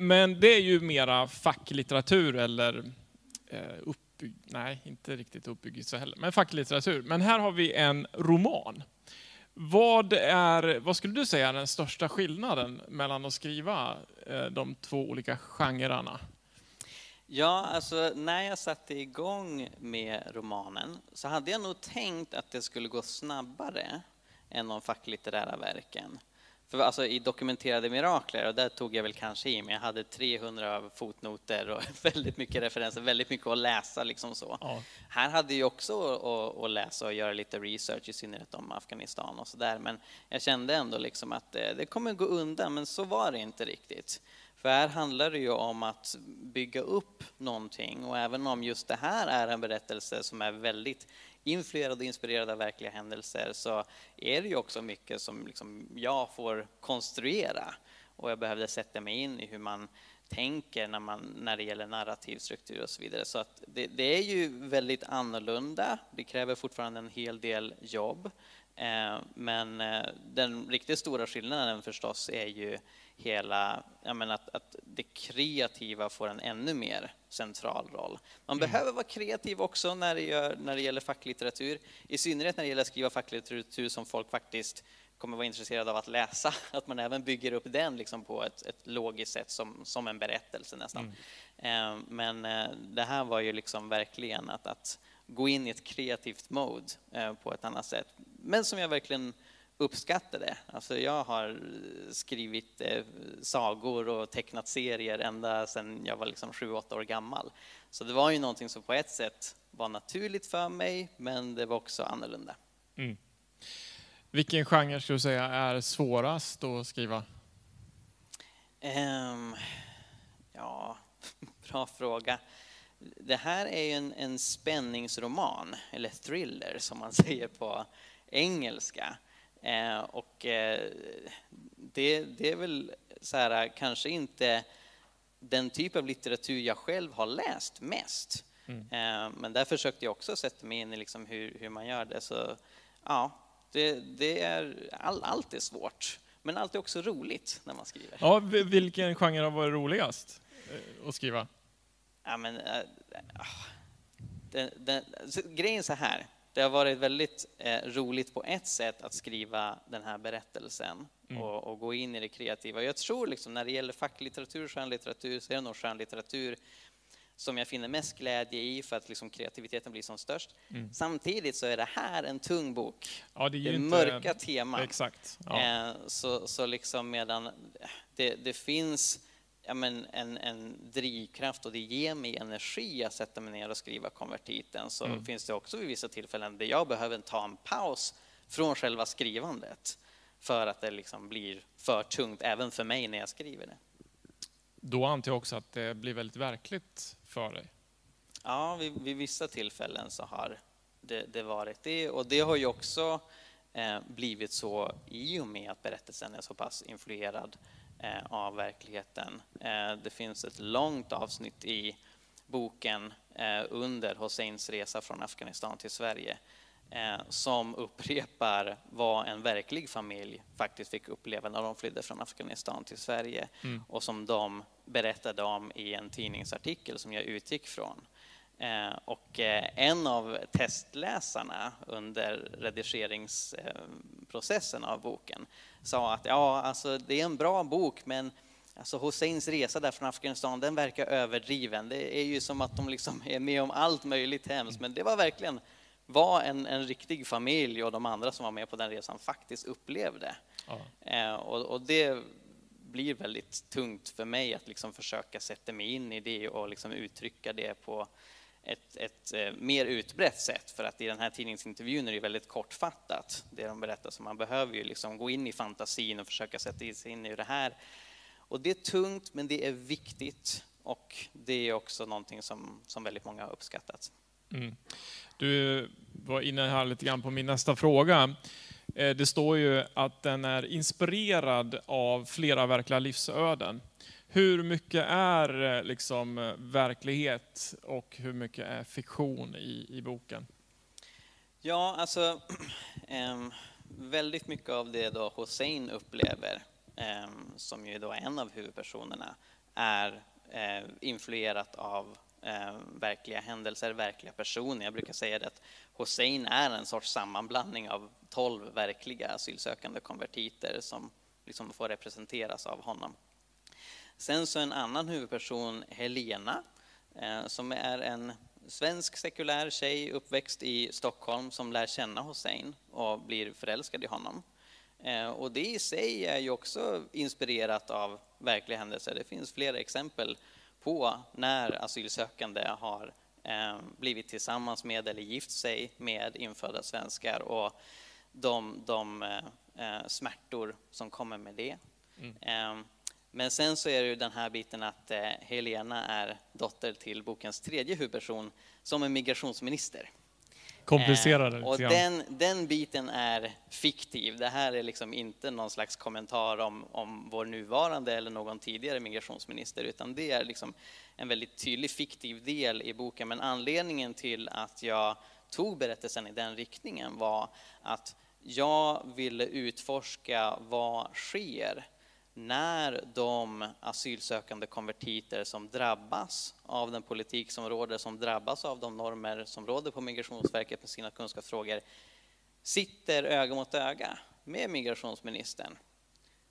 men det är ju mera facklitteratur eller eh, nej inte riktigt uppbyggelse heller, men facklitteratur. Men här har vi en roman. Vad, är, vad skulle du säga är den största skillnaden mellan att skriva eh, de två olika genrerna? Ja, alltså när jag satte igång med romanen så hade jag nog tänkt att det skulle gå snabbare än de facklitterära verken. För alltså i dokumenterade mirakler, och där tog jag väl kanske i, men jag hade 300 fotnoter och *laughs* väldigt mycket referenser, väldigt mycket att läsa liksom så. Ja. Här hade jag också att, att läsa och göra lite research, i synnerhet om Afghanistan och sådär, men jag kände ändå liksom att det, det kommer gå undan, men så var det inte riktigt. För här handlar det ju om att bygga upp någonting och även om just det här är en berättelse som är väldigt influerad och inspirerad av verkliga händelser så är det ju också mycket som liksom jag får konstruera och jag behövde sätta mig in i hur man tänker när, man, när det gäller narrativ struktur och så vidare. Så att det, det är ju väldigt annorlunda. Det kräver fortfarande en hel del jobb. Eh, men eh, den riktigt stora skillnaden förstås är ju hela, menar att, att det kreativa får en ännu mer central roll. Man Mm. behöver vara kreativ också när det, gör, när det gäller facklitteratur, i synnerhet när det gäller att skriva facklitteratur som folk faktiskt kommer vara intresserade av att läsa, *laughs* att man även bygger upp den liksom på ett, ett logiskt sätt som, som en berättelse nästan. Eh, men eh, det här var ju liksom verkligen att, att gå in i ett kreativt mode eh, på ett annat sätt. Men som jag verkligen uppskattade. Alltså jag har skrivit eh, sagor och tecknat serier ända sedan jag var liksom 7-8 år gammal. Så det var ju någonting som på ett sätt var naturligt för mig, men det var också annorlunda. Mm. Vilken genre skulle du säga är svårast att skriva? Ehm, ja, *laughs* bra fråga. Det här är ju en, en spänningsroman, eller thriller som man *laughs* säger på engelska. Eh, och eh, det, det är väl så här, kanske inte den typ av litteratur jag själv har läst mest. Eh, men där försökte jag också sätta mig in i liksom hur, hur man gör det. Så ja, det, det är, all, allt är svårt. Men allt är också roligt när man skriver. Ja, vi- vilken genre har varit roligast eh, att skriva? Ja, men, äh, den, den, så, grejen är så här. Det har varit väldigt eh, roligt på ett sätt att skriva den här berättelsen Mm. och, och gå in i det kreativa. Jag tror liksom när det gäller facklitteratur och skönlitteratur så är det nog skönlitteratur som jag finner mest glädje i för att liksom kreativiteten blir som störst. Mm. Samtidigt så är det här en tung bok. Ja, det det är mörka teman. Exakt. Ja. Eh, så, så liksom medan det, det finns ja, men en, en drivkraft och det ger mig energi att sätta mig ner och skriva konvertiten så Mm. finns det också vid vissa tillfällen där jag behöver ta en paus från själva skrivandet för att det liksom blir för tungt även för mig när jag skriver det. Då antar jag också att det blir väldigt verkligt för dig. Ja, vid, vid vissa tillfällen så har det, det varit det och det har ju också eh, blivit så i och med att berättelsen är så pass influerad av verkligheten. Eh, det finns ett långt avsnitt i boken eh, under Hosseins resa från Afghanistan till Sverige eh, som upprepar vad en verklig familj faktiskt fick uppleva när de flydde från Afghanistan till Sverige Mm. och som de berättade om i en tidningsartikel som jag utgick från. Eh, och eh, en av testläsarna under redigeringsprocessen av boken sa att ja, alltså det är en bra bok, men alltså Husseins resa där från Afghanistan, den verkar överdriven. Det är ju som att de liksom *laughs* är med om allt möjligt hemskt, men det var verkligen vad en, en riktig familj och de andra som var med på den resan faktiskt upplevde. Ja. Eh, och, och det blir väldigt tungt för mig att liksom försöka sätta mig in i det och liksom uttrycka det på ett, ett eh, mer utbrett sätt. För att i den här tidningsintervjun är det väldigt kortfattat, det de berättar. Så man behöver ju liksom gå in i fantasin och försöka sätta sig in i det här. Och det är tungt, men det är viktigt. Och det är också någonting som, som väldigt många har uppskattat. Mm. Du var inne här lite grann på min nästa fråga. Eh, det står ju att den är inspirerad av flera verkliga livsöden. Hur mycket är eh, liksom eh, verklighet och hur mycket är fiktion i, i boken? Ja, alltså *clears throat* ehm, väldigt mycket av det då Hussein upplever, ehm, som ju då är en av huvudpersonerna, är eh, influerat av ehm, verkliga händelser, verkliga personer. Jag brukar säga det att Hussein är en sorts sammanblandning av tolv verkliga asylsökande konvertiter som liksom får representeras av honom. Sen så en annan huvudperson, Helena, eh, som är en svensk sekulär tjej uppväxt i Stockholm som lär känna Hussein och blir förälskad i honom. Eh, och det i sig är ju också inspirerat av verkliga händelser. Det finns flera exempel på när asylsökande har eh, blivit tillsammans med eller gift sig med infödda svenskar och de, de smärtor som kommer med det. Eh, men sen så är det ju den här biten att eh, Helena är dotter till bokens tredje huvudperson som är migrationsminister. Komplicerar det Eh, och den, den biten är fiktiv. Det här är liksom inte någon slags kommentar om, om vår nuvarande eller någon tidigare migrationsminister, utan det är liksom en väldigt tydlig fiktiv del i boken. Men anledningen till att jag tog berättelsen i den riktningen var att jag ville utforska vad sker när de asylsökande konvertiter som drabbas av den politik som råder, som drabbas av de normer som råder på Migrationsverket med sina kunskapsfrågor, sitter öga mot öga med migrationsministern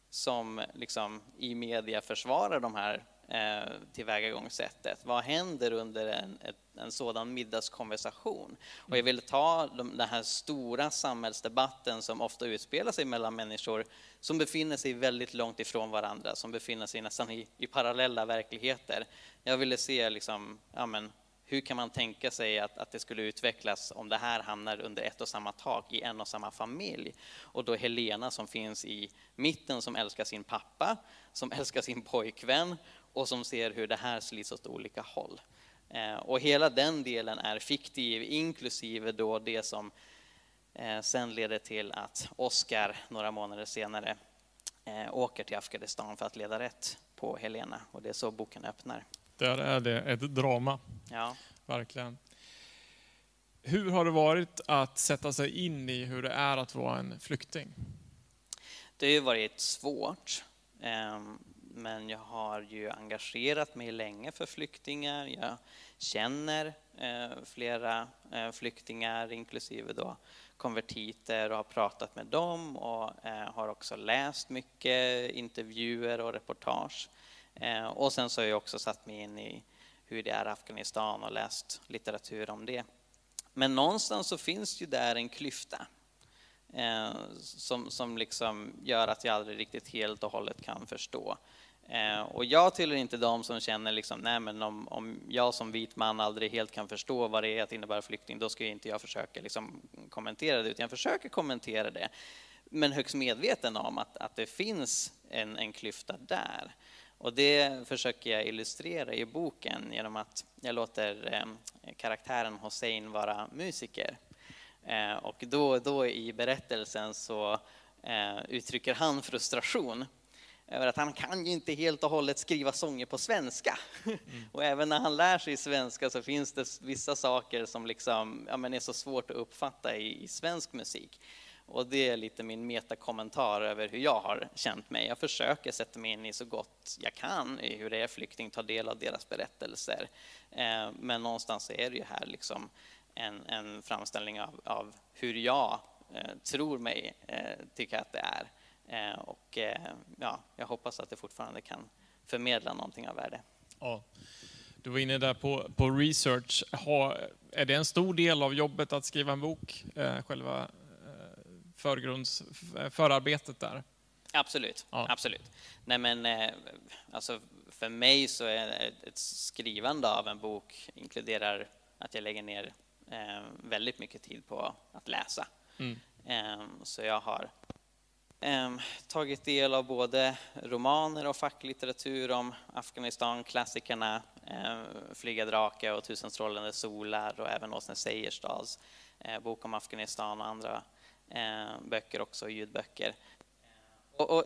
som liksom i media försvarar de här eh, tillvägagångssättet. Vad händer under en, en sådan middagskonversation? Och jag vill ta de, den här stora samhällsdebatten som ofta utspelar sig mellan människor som befinner sig väldigt långt ifrån varandra, som befinner sig nästan i, i parallella verkligheter. Jag ville se liksom, ja men, hur kan man tänka sig att, att det skulle utvecklas om det här hamnar under ett och samma tak i en och samma familj? Och då Helena som finns i mitten som älskar sin pappa, som älskar sin pojkvän och som ser hur det här slits åt olika håll. Eh, och hela den delen är fiktiv, inklusive då det som eh, sen leder till att Oscar några månader senare eh, åker till Afghanistan för att leda rätt på Helena. Och det är så boken öppnar. Där är det ett drama, Ja. verkligen. Hur har det varit att sätta sig in i hur det är att vara en flykting? Det har ju varit svårt, ehm, men jag har ju engagerat mig länge för flyktingar. Jag känner eh, flera eh, flyktingar, inklusive då konvertiter, och har pratat med dem och eh, har också läst mycket intervjuer och reportage. Och sen så har jag också satt mig in i hur det är i Afghanistan och läst litteratur om det. Men någonstans så finns ju där en klyfta som, som liksom gör att jag aldrig riktigt helt och hållet kan förstå. Eh, och jag tillhör inte de som känner liksom, nej men om, om jag som vit man aldrig helt kan förstå vad det är att innebära flykting, då ska inte jag försöka liksom kommentera det, utan jag försöker kommentera det. Men högst medveten om att, att det finns en, en klyfta där. Och det försöker jag illustrera i boken genom att jag låter eh, karaktären Hossein vara musiker. Eh, och då, då i berättelsen så eh, uttrycker han frustration över att han kan ju inte helt och hållet skriva sånger på svenska. *laughs* och även när han lär sig svenska så finns det vissa saker som liksom, ja, men är så svårt att uppfatta i, i svensk musik. Och det är lite min metakommentar över hur jag har känt mig. Jag försöker sätta mig in i så gott jag kan i hur det är flykting, ta del av deras berättelser. Eh, men någonstans är det ju här liksom en, en framställning av, av hur jag eh, tror mig eh, tycka att det är. Eh, och eh, ja, jag hoppas att det fortfarande kan förmedla någonting av värde. Ja. Du var inne där på, på research. Ha, är det en stor del av jobbet att skriva en bok? Eh, själva eh, förgrunds, förarbetet där? Absolut, Ja. absolut. Nej men, eh, alltså för mig så är ett- skrivande av en bok inkluderar att jag lägger ner eh, väldigt mycket tid på att läsa. Mm. Eh, så jag har Ehm, tagit del av både romaner och facklitteratur om Afghanistan, klassikerna ehm, Flyga drake och Tusen strålande solar och även Åsne Seierstads eh, bok om Afghanistan och andra ehm, böcker också, ljudböcker. Och, och,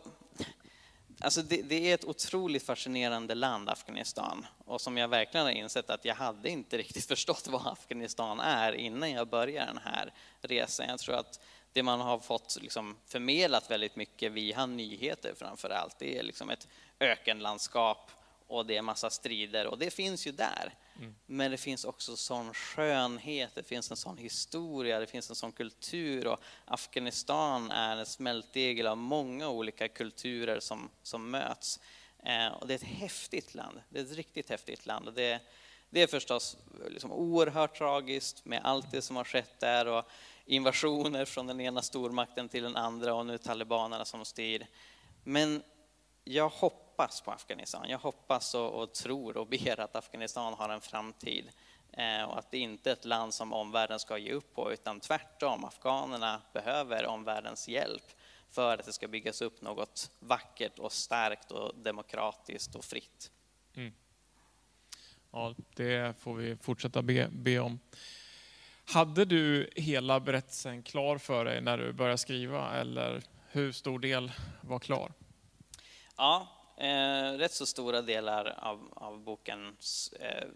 alltså det, det är ett otroligt fascinerande land, Afghanistan. Och som jag verkligen har insett att jag hade inte riktigt *laughs* förstått vad Afghanistan är innan jag började den här resan. Jag tror att det man har fått liksom förmedlat väldigt mycket via nyheter framför allt, det är liksom ett ökenlandskap och det är massa strider och det finns ju där. Men det finns också sån skönhet, det finns en sån historia, det finns en sån kultur och Afghanistan är en smältdegel av många olika kulturer som, som möts. Eh, och det är ett häftigt land, det är ett riktigt häftigt land. Och det, det är förstås liksom oerhört tragiskt med allt det som har skett där och invasioner från den ena stormakten till den andra och nu talibanerna som styr. Men jag hoppas på Afghanistan. Jag hoppas och, och tror och ber att Afghanistan har en framtid eh, och att det inte är ett land som omvärlden ska ge upp på utan tvärtom. Afghanerna behöver omvärldens hjälp för att det ska byggas upp något vackert och starkt och demokratiskt och fritt. Mm. Ja, det får vi fortsätta be, be om. Hade du hela berättelsen klar för dig när du började skriva eller hur stor del var klar? Ja, eh, rätt så stora delar av, av bokens eh,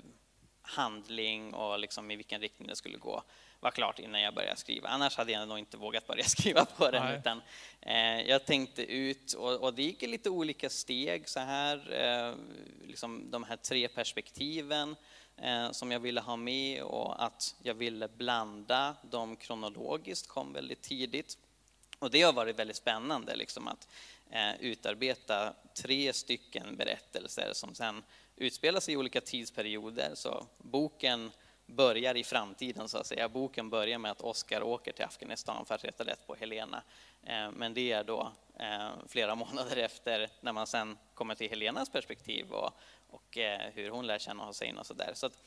handling och liksom i vilken riktning det skulle gå var klart innan jag började skriva. Annars hade jag nog inte vågat börja *laughs* skriva på den. Nej. Utan, eh, jag tänkte ut och, och det gick i lite olika steg så här. Eh, liksom de här tre perspektiven Eh, som jag ville ha med och att jag ville blanda dem kronologiskt kom väldigt tidigt. Och det har varit väldigt spännande liksom att eh, utarbeta tre stycken berättelser som sen utspelar sig i olika tidsperioder. Så boken börjar i framtiden så att säga. Boken börjar med att Oskar åker till Afghanistan för att rätta rätt på Helena. Eh, men det är då flera *laughs* månader efter när man sen kommer till Helenas perspektiv och, och eh, hur hon lär känna Hussein och sådär. Så att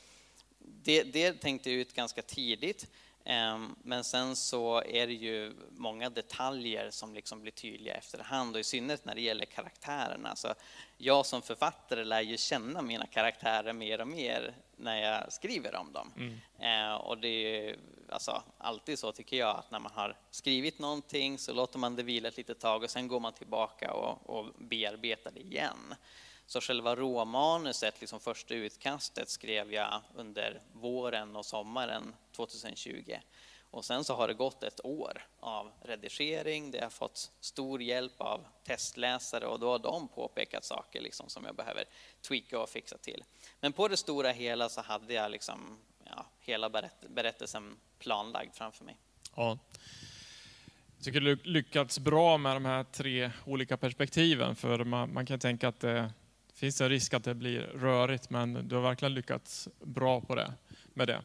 det, det tänkte jag ut ganska tidigt. Ehm, Men sen så är det ju många detaljer som liksom blir tydliga efterhand och i synnerhet när det gäller karaktärerna. Så jag som författare lär ju känna mina karaktärer mer och mer när jag skriver om dem. Eh, Och det är ju alltså, alltid så tycker jag att när man har skrivit någonting så låter man det vila ett litet tag och sen går man tillbaka och, och bearbetar det igen. Så själva råmanuset, liksom första utkastet, skrev jag under våren och sommaren 2020. Och sen så har det gått ett år av redigering, det har fått stor hjälp av testläsare och då har de påpekat saker liksom som jag behöver tweaka och fixa till. Men på det stora hela så hade jag liksom, ja, hela berätt- berättelsen planlagd framför mig. Ja. Jag tycker du lyckats bra med de här tre olika perspektiven, för man, man kan tänka att det det finns en risk att det blir rörigt, men du har verkligen lyckats bra på det, med det.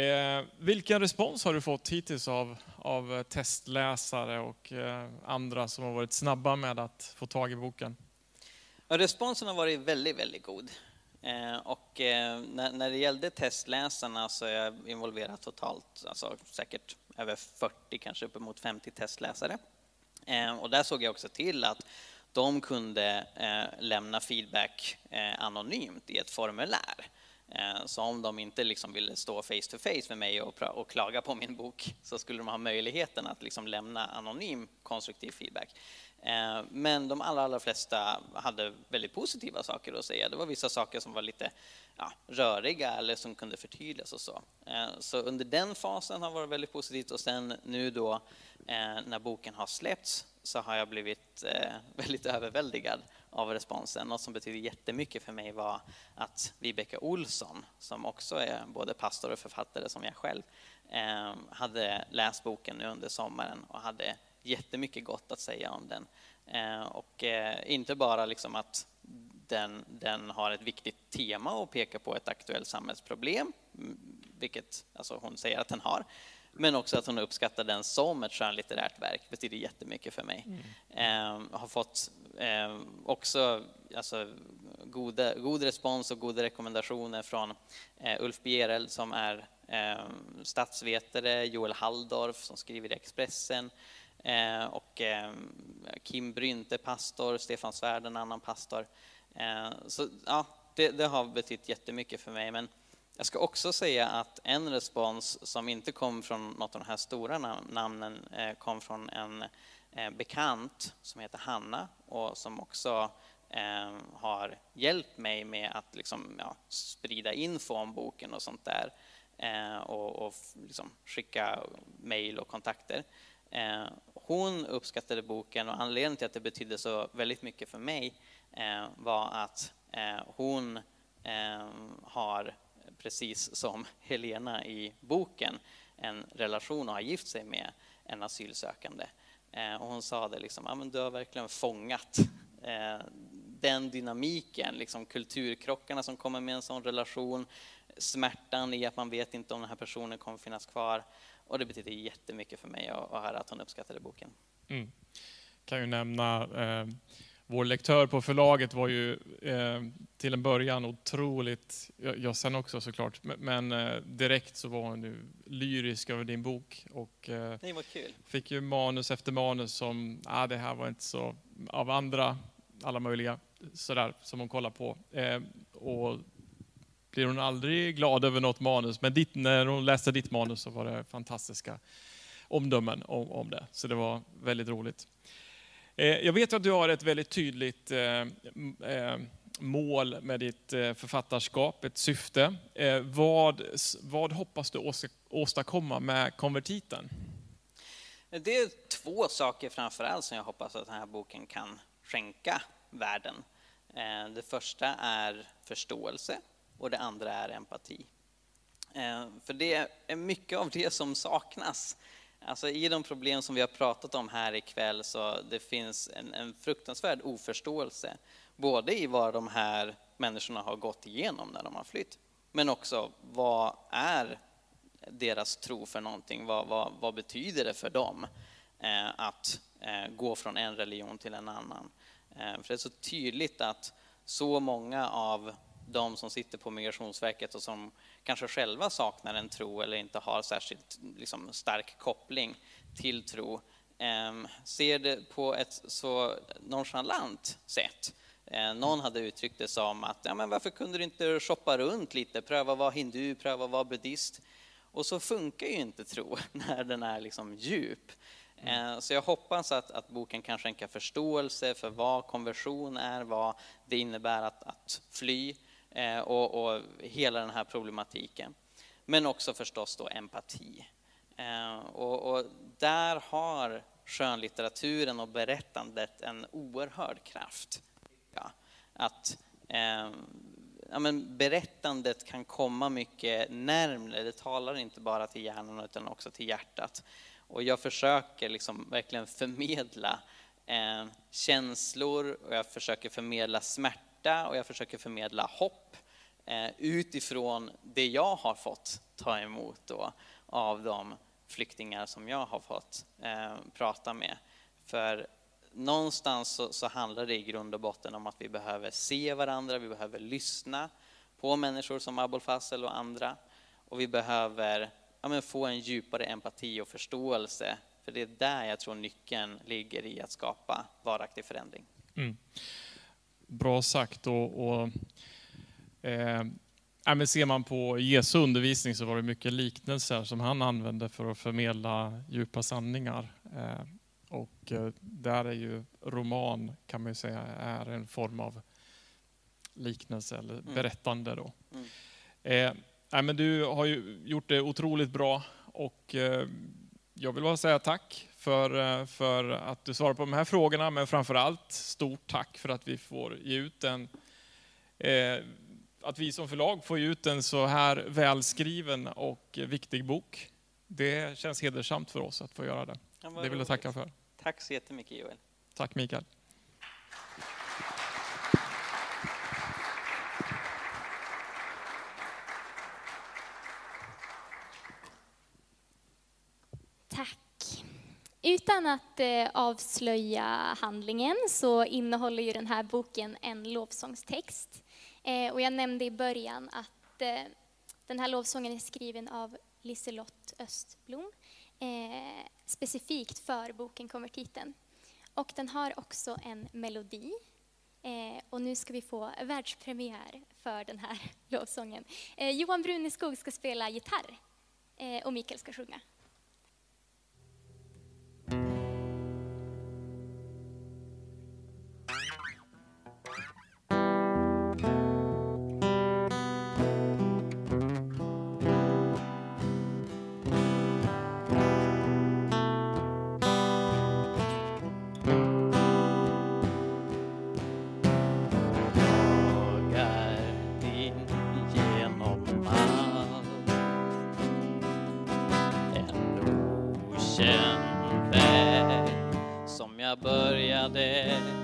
Eh, vilken respons har du fått hittills av, av testläsare och eh, andra som har varit snabba med att få tag i boken? Responsen har varit väldigt, väldigt god. Eh, och eh, när, när det gällde testläsarna så är jag involverad totalt, alltså säkert över 40, kanske uppemot 50 testläsare. Eh, och där såg jag också till att de kunde eh, lämna feedback eh, anonymt i ett formulär. Eh, Så om de inte liksom ville stå face to face med mig och, och klaga på min bok så skulle de ha möjligheten att liksom lämna anonym konstruktiv feedback. Eh, Men de allra, allra flesta hade väldigt positiva saker att säga. Det var vissa saker som var lite ja, röriga eller som kunde förtydligas och så. Eh, Så under den fasen har varit väldigt positivt och sen nu då eh, när boken har släppts så har jag blivit eh, *laughs* väldigt överväldigad av responsen. Något som betyder jättemycket för mig var att Vibeke Olsson, som också är både pastor och författare som jag själv, eh, hade läst boken nu under sommaren och hade jättemycket gott att säga om den. Eh, och eh, inte bara liksom att den, den har ett viktigt tema och pekar på ett aktuellt samhällsproblem, mm, vilket alltså hon säger att den har, men också att hon uppskattar den som ett skönlitterärt verk betyder jättemycket för mig. Eh, har fått eh, också alltså, goda, god respons och goda rekommendationer från eh, Ulf Bjereld som är eh, statsvetare, Joel Halldorf som skriver i Expressen eh, och eh, Kim Brynte, pastor, Stefan Svärd, en annan pastor. Så ja, det, det har betytt jättemycket för mig. Men jag ska också säga att en respons som inte kom från något av de här stora namnen eh, kom från en eh, bekant som heter Hanna och som också eh, har hjälpt mig med att liksom, ja, sprida info om boken och sånt där och, och liksom skicka mejl och kontakter. Hon uppskattade boken och anledningen till att det betydde så väldigt mycket för mig var att hon har, precis som Helena i boken, en relation och har gift sig med en asylsökande. Eh, och hon sa det liksom, ah, men du har verkligen fångat eh, den dynamiken, liksom kulturkrockarna som kommer med en sån relation, smärtan i att man vet inte om den här personen kommer finnas kvar. Och det betyder jättemycket för mig att, att höra att hon uppskattade boken. Mm. Kan ju nämna, eh, vår lektör på förlaget var ju eh, till en början otroligt, jag, jag sen också såklart, men, eh, direkt så var hon ju lyrisk över din bok och eh, Det var kul. fick ju manus efter manus som, ah, det här var inte så, av andra, alla möjliga, sådär, som hon kollar på. Eh, och blir hon aldrig glad över något manus, men ditt, när hon läste ditt manus så var det fantastiska omdömen om, om det. Så det var väldigt roligt. Eh, jag vet att du har ett väldigt tydligt eh, eh, mål med ditt författarskap, ett syfte. Vad, vad hoppas du åstadkomma med konvertiten? Det är två saker framförallt som jag hoppas att den här boken kan skänka världen. Det första är förståelse och det andra är empati. För det är mycket av det som saknas. Alltså I de problem som vi har pratat om här ikväll så det finns en, en fruktansvärd oförståelse Både i vad de här människorna har gått igenom när de har flytt, men också vad är deras tro för någonting? Vad, vad, vad betyder det för dem eh, att eh, gå från en religion till en annan? Eh, för det är så tydligt att så många av de som sitter på Migrationsverket och som kanske själva saknar en tro eller inte har särskilt liksom, stark koppling till tro, eh, ser det på ett så nonchalant sätt Eh, någon hade uttryckt det som att ja, men varför kunde du inte shoppa runt lite, pröva att vara hindu, pröva att vara buddhist. Och så funkar ju inte tro *laughs* när den är liksom djup. Mm. Så jag hoppas att, att boken kan skänka förståelse för vad konversion är, vad det innebär att, att fly eh, Eh, och, och, hela den här problematiken. Men också förstås då empati. Eh, och, och där har skönlitteraturen och berättandet en oerhörd kraft att eh, ja, men berättandet kan komma mycket närmre. Det talar inte bara till hjärnan utan också till hjärtat. Och jag försöker liksom verkligen förmedla eh, känslor och jag försöker förmedla smärta och jag försöker förmedla hopp eh, utifrån det jag har fått ta emot då, av de flyktingar som jag har fått eh, prata med. För någonstans så, så, handlar det i grund och botten om att vi behöver se varandra, vi behöver lyssna på människor som Abul Fazel och andra. Och vi behöver ja, få en djupare empati och förståelse. För det är där jag tror nyckeln ligger i att skapa varaktig förändring. Mm. Bra sagt. Och, och eh, men ser man på Jesu undervisning så var det mycket liknelser som han använde för att förmedla djupa sanningar. Eh, och eh, där är ju roman, kan man ju säga, är en form av liknelse eller mm. berättande. Då. Mm. Eh, men du har ju gjort det otroligt bra och eh, jag vill bara säga tack för, eh, för att du svarar på de här frågorna, men framför allt stort tack för att vi får ge ut en eh, att vi som förlag får ge ut en så här välskriven och viktig bok. Det känns hedersamt för oss att få göra det. Det vill jag tacka för. Tack så jättemycket Joel. Tack Mikael. Tack. Utan att eh, avslöja handlingen så innehåller ju den här boken en lovsångstext. Eh, och jag nämnde i början att eh, den här lovsången är skriven av Liselott Östblom eh, specifikt för boken Konvertiten. Och den har också en melodi. Eh, och nu ska vi få världspremiär för den här *laughs* lovsången. Eh, Johan Bruneskog ska spela gitarr och Mikael ska sjunga. Började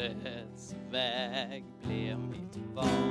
Korsets väg blev mitt val.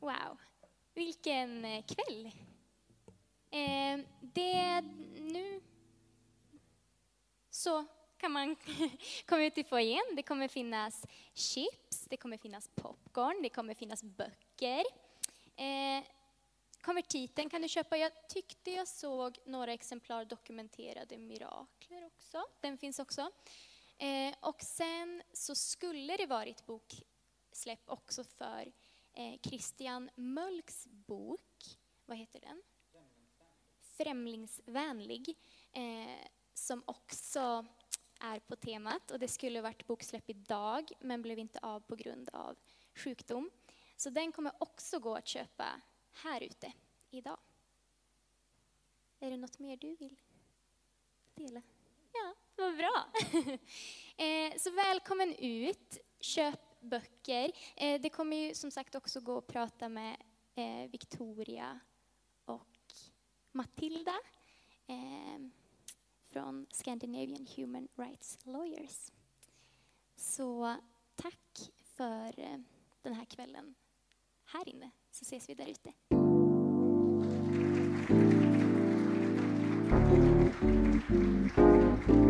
Wow, vilken eh, kväll. Eh, det, nu så kan man *laughs* komma ut i foajén. Det kommer finnas chips, det kommer finnas popcorn, det kommer finnas böcker. Eh, konvertiten kan du köpa. Jag tyckte jag såg några exemplar dokumenterade mirakler också. Den finns också. Eh, och sen så skulle det varit boksläpp också för Eh, Christian Mölks bok, vad heter den? Främlingsvänlig, eh, som också är på temat. Och det skulle varit boksläpp idag, men blev inte av på grund av sjukdom. Så den kommer också gå att köpa här ute idag. Är det något mer du vill dela? Ja, vad bra. *laughs* eh, så välkommen ut, köp böcker. Eh, det kommer ju som sagt också gå att prata med eh, Victoria och Matilda eh, från Scandinavian Human Rights Lawyers. Så tack för eh, den här kvällen här inne, så ses vi där ute. Tack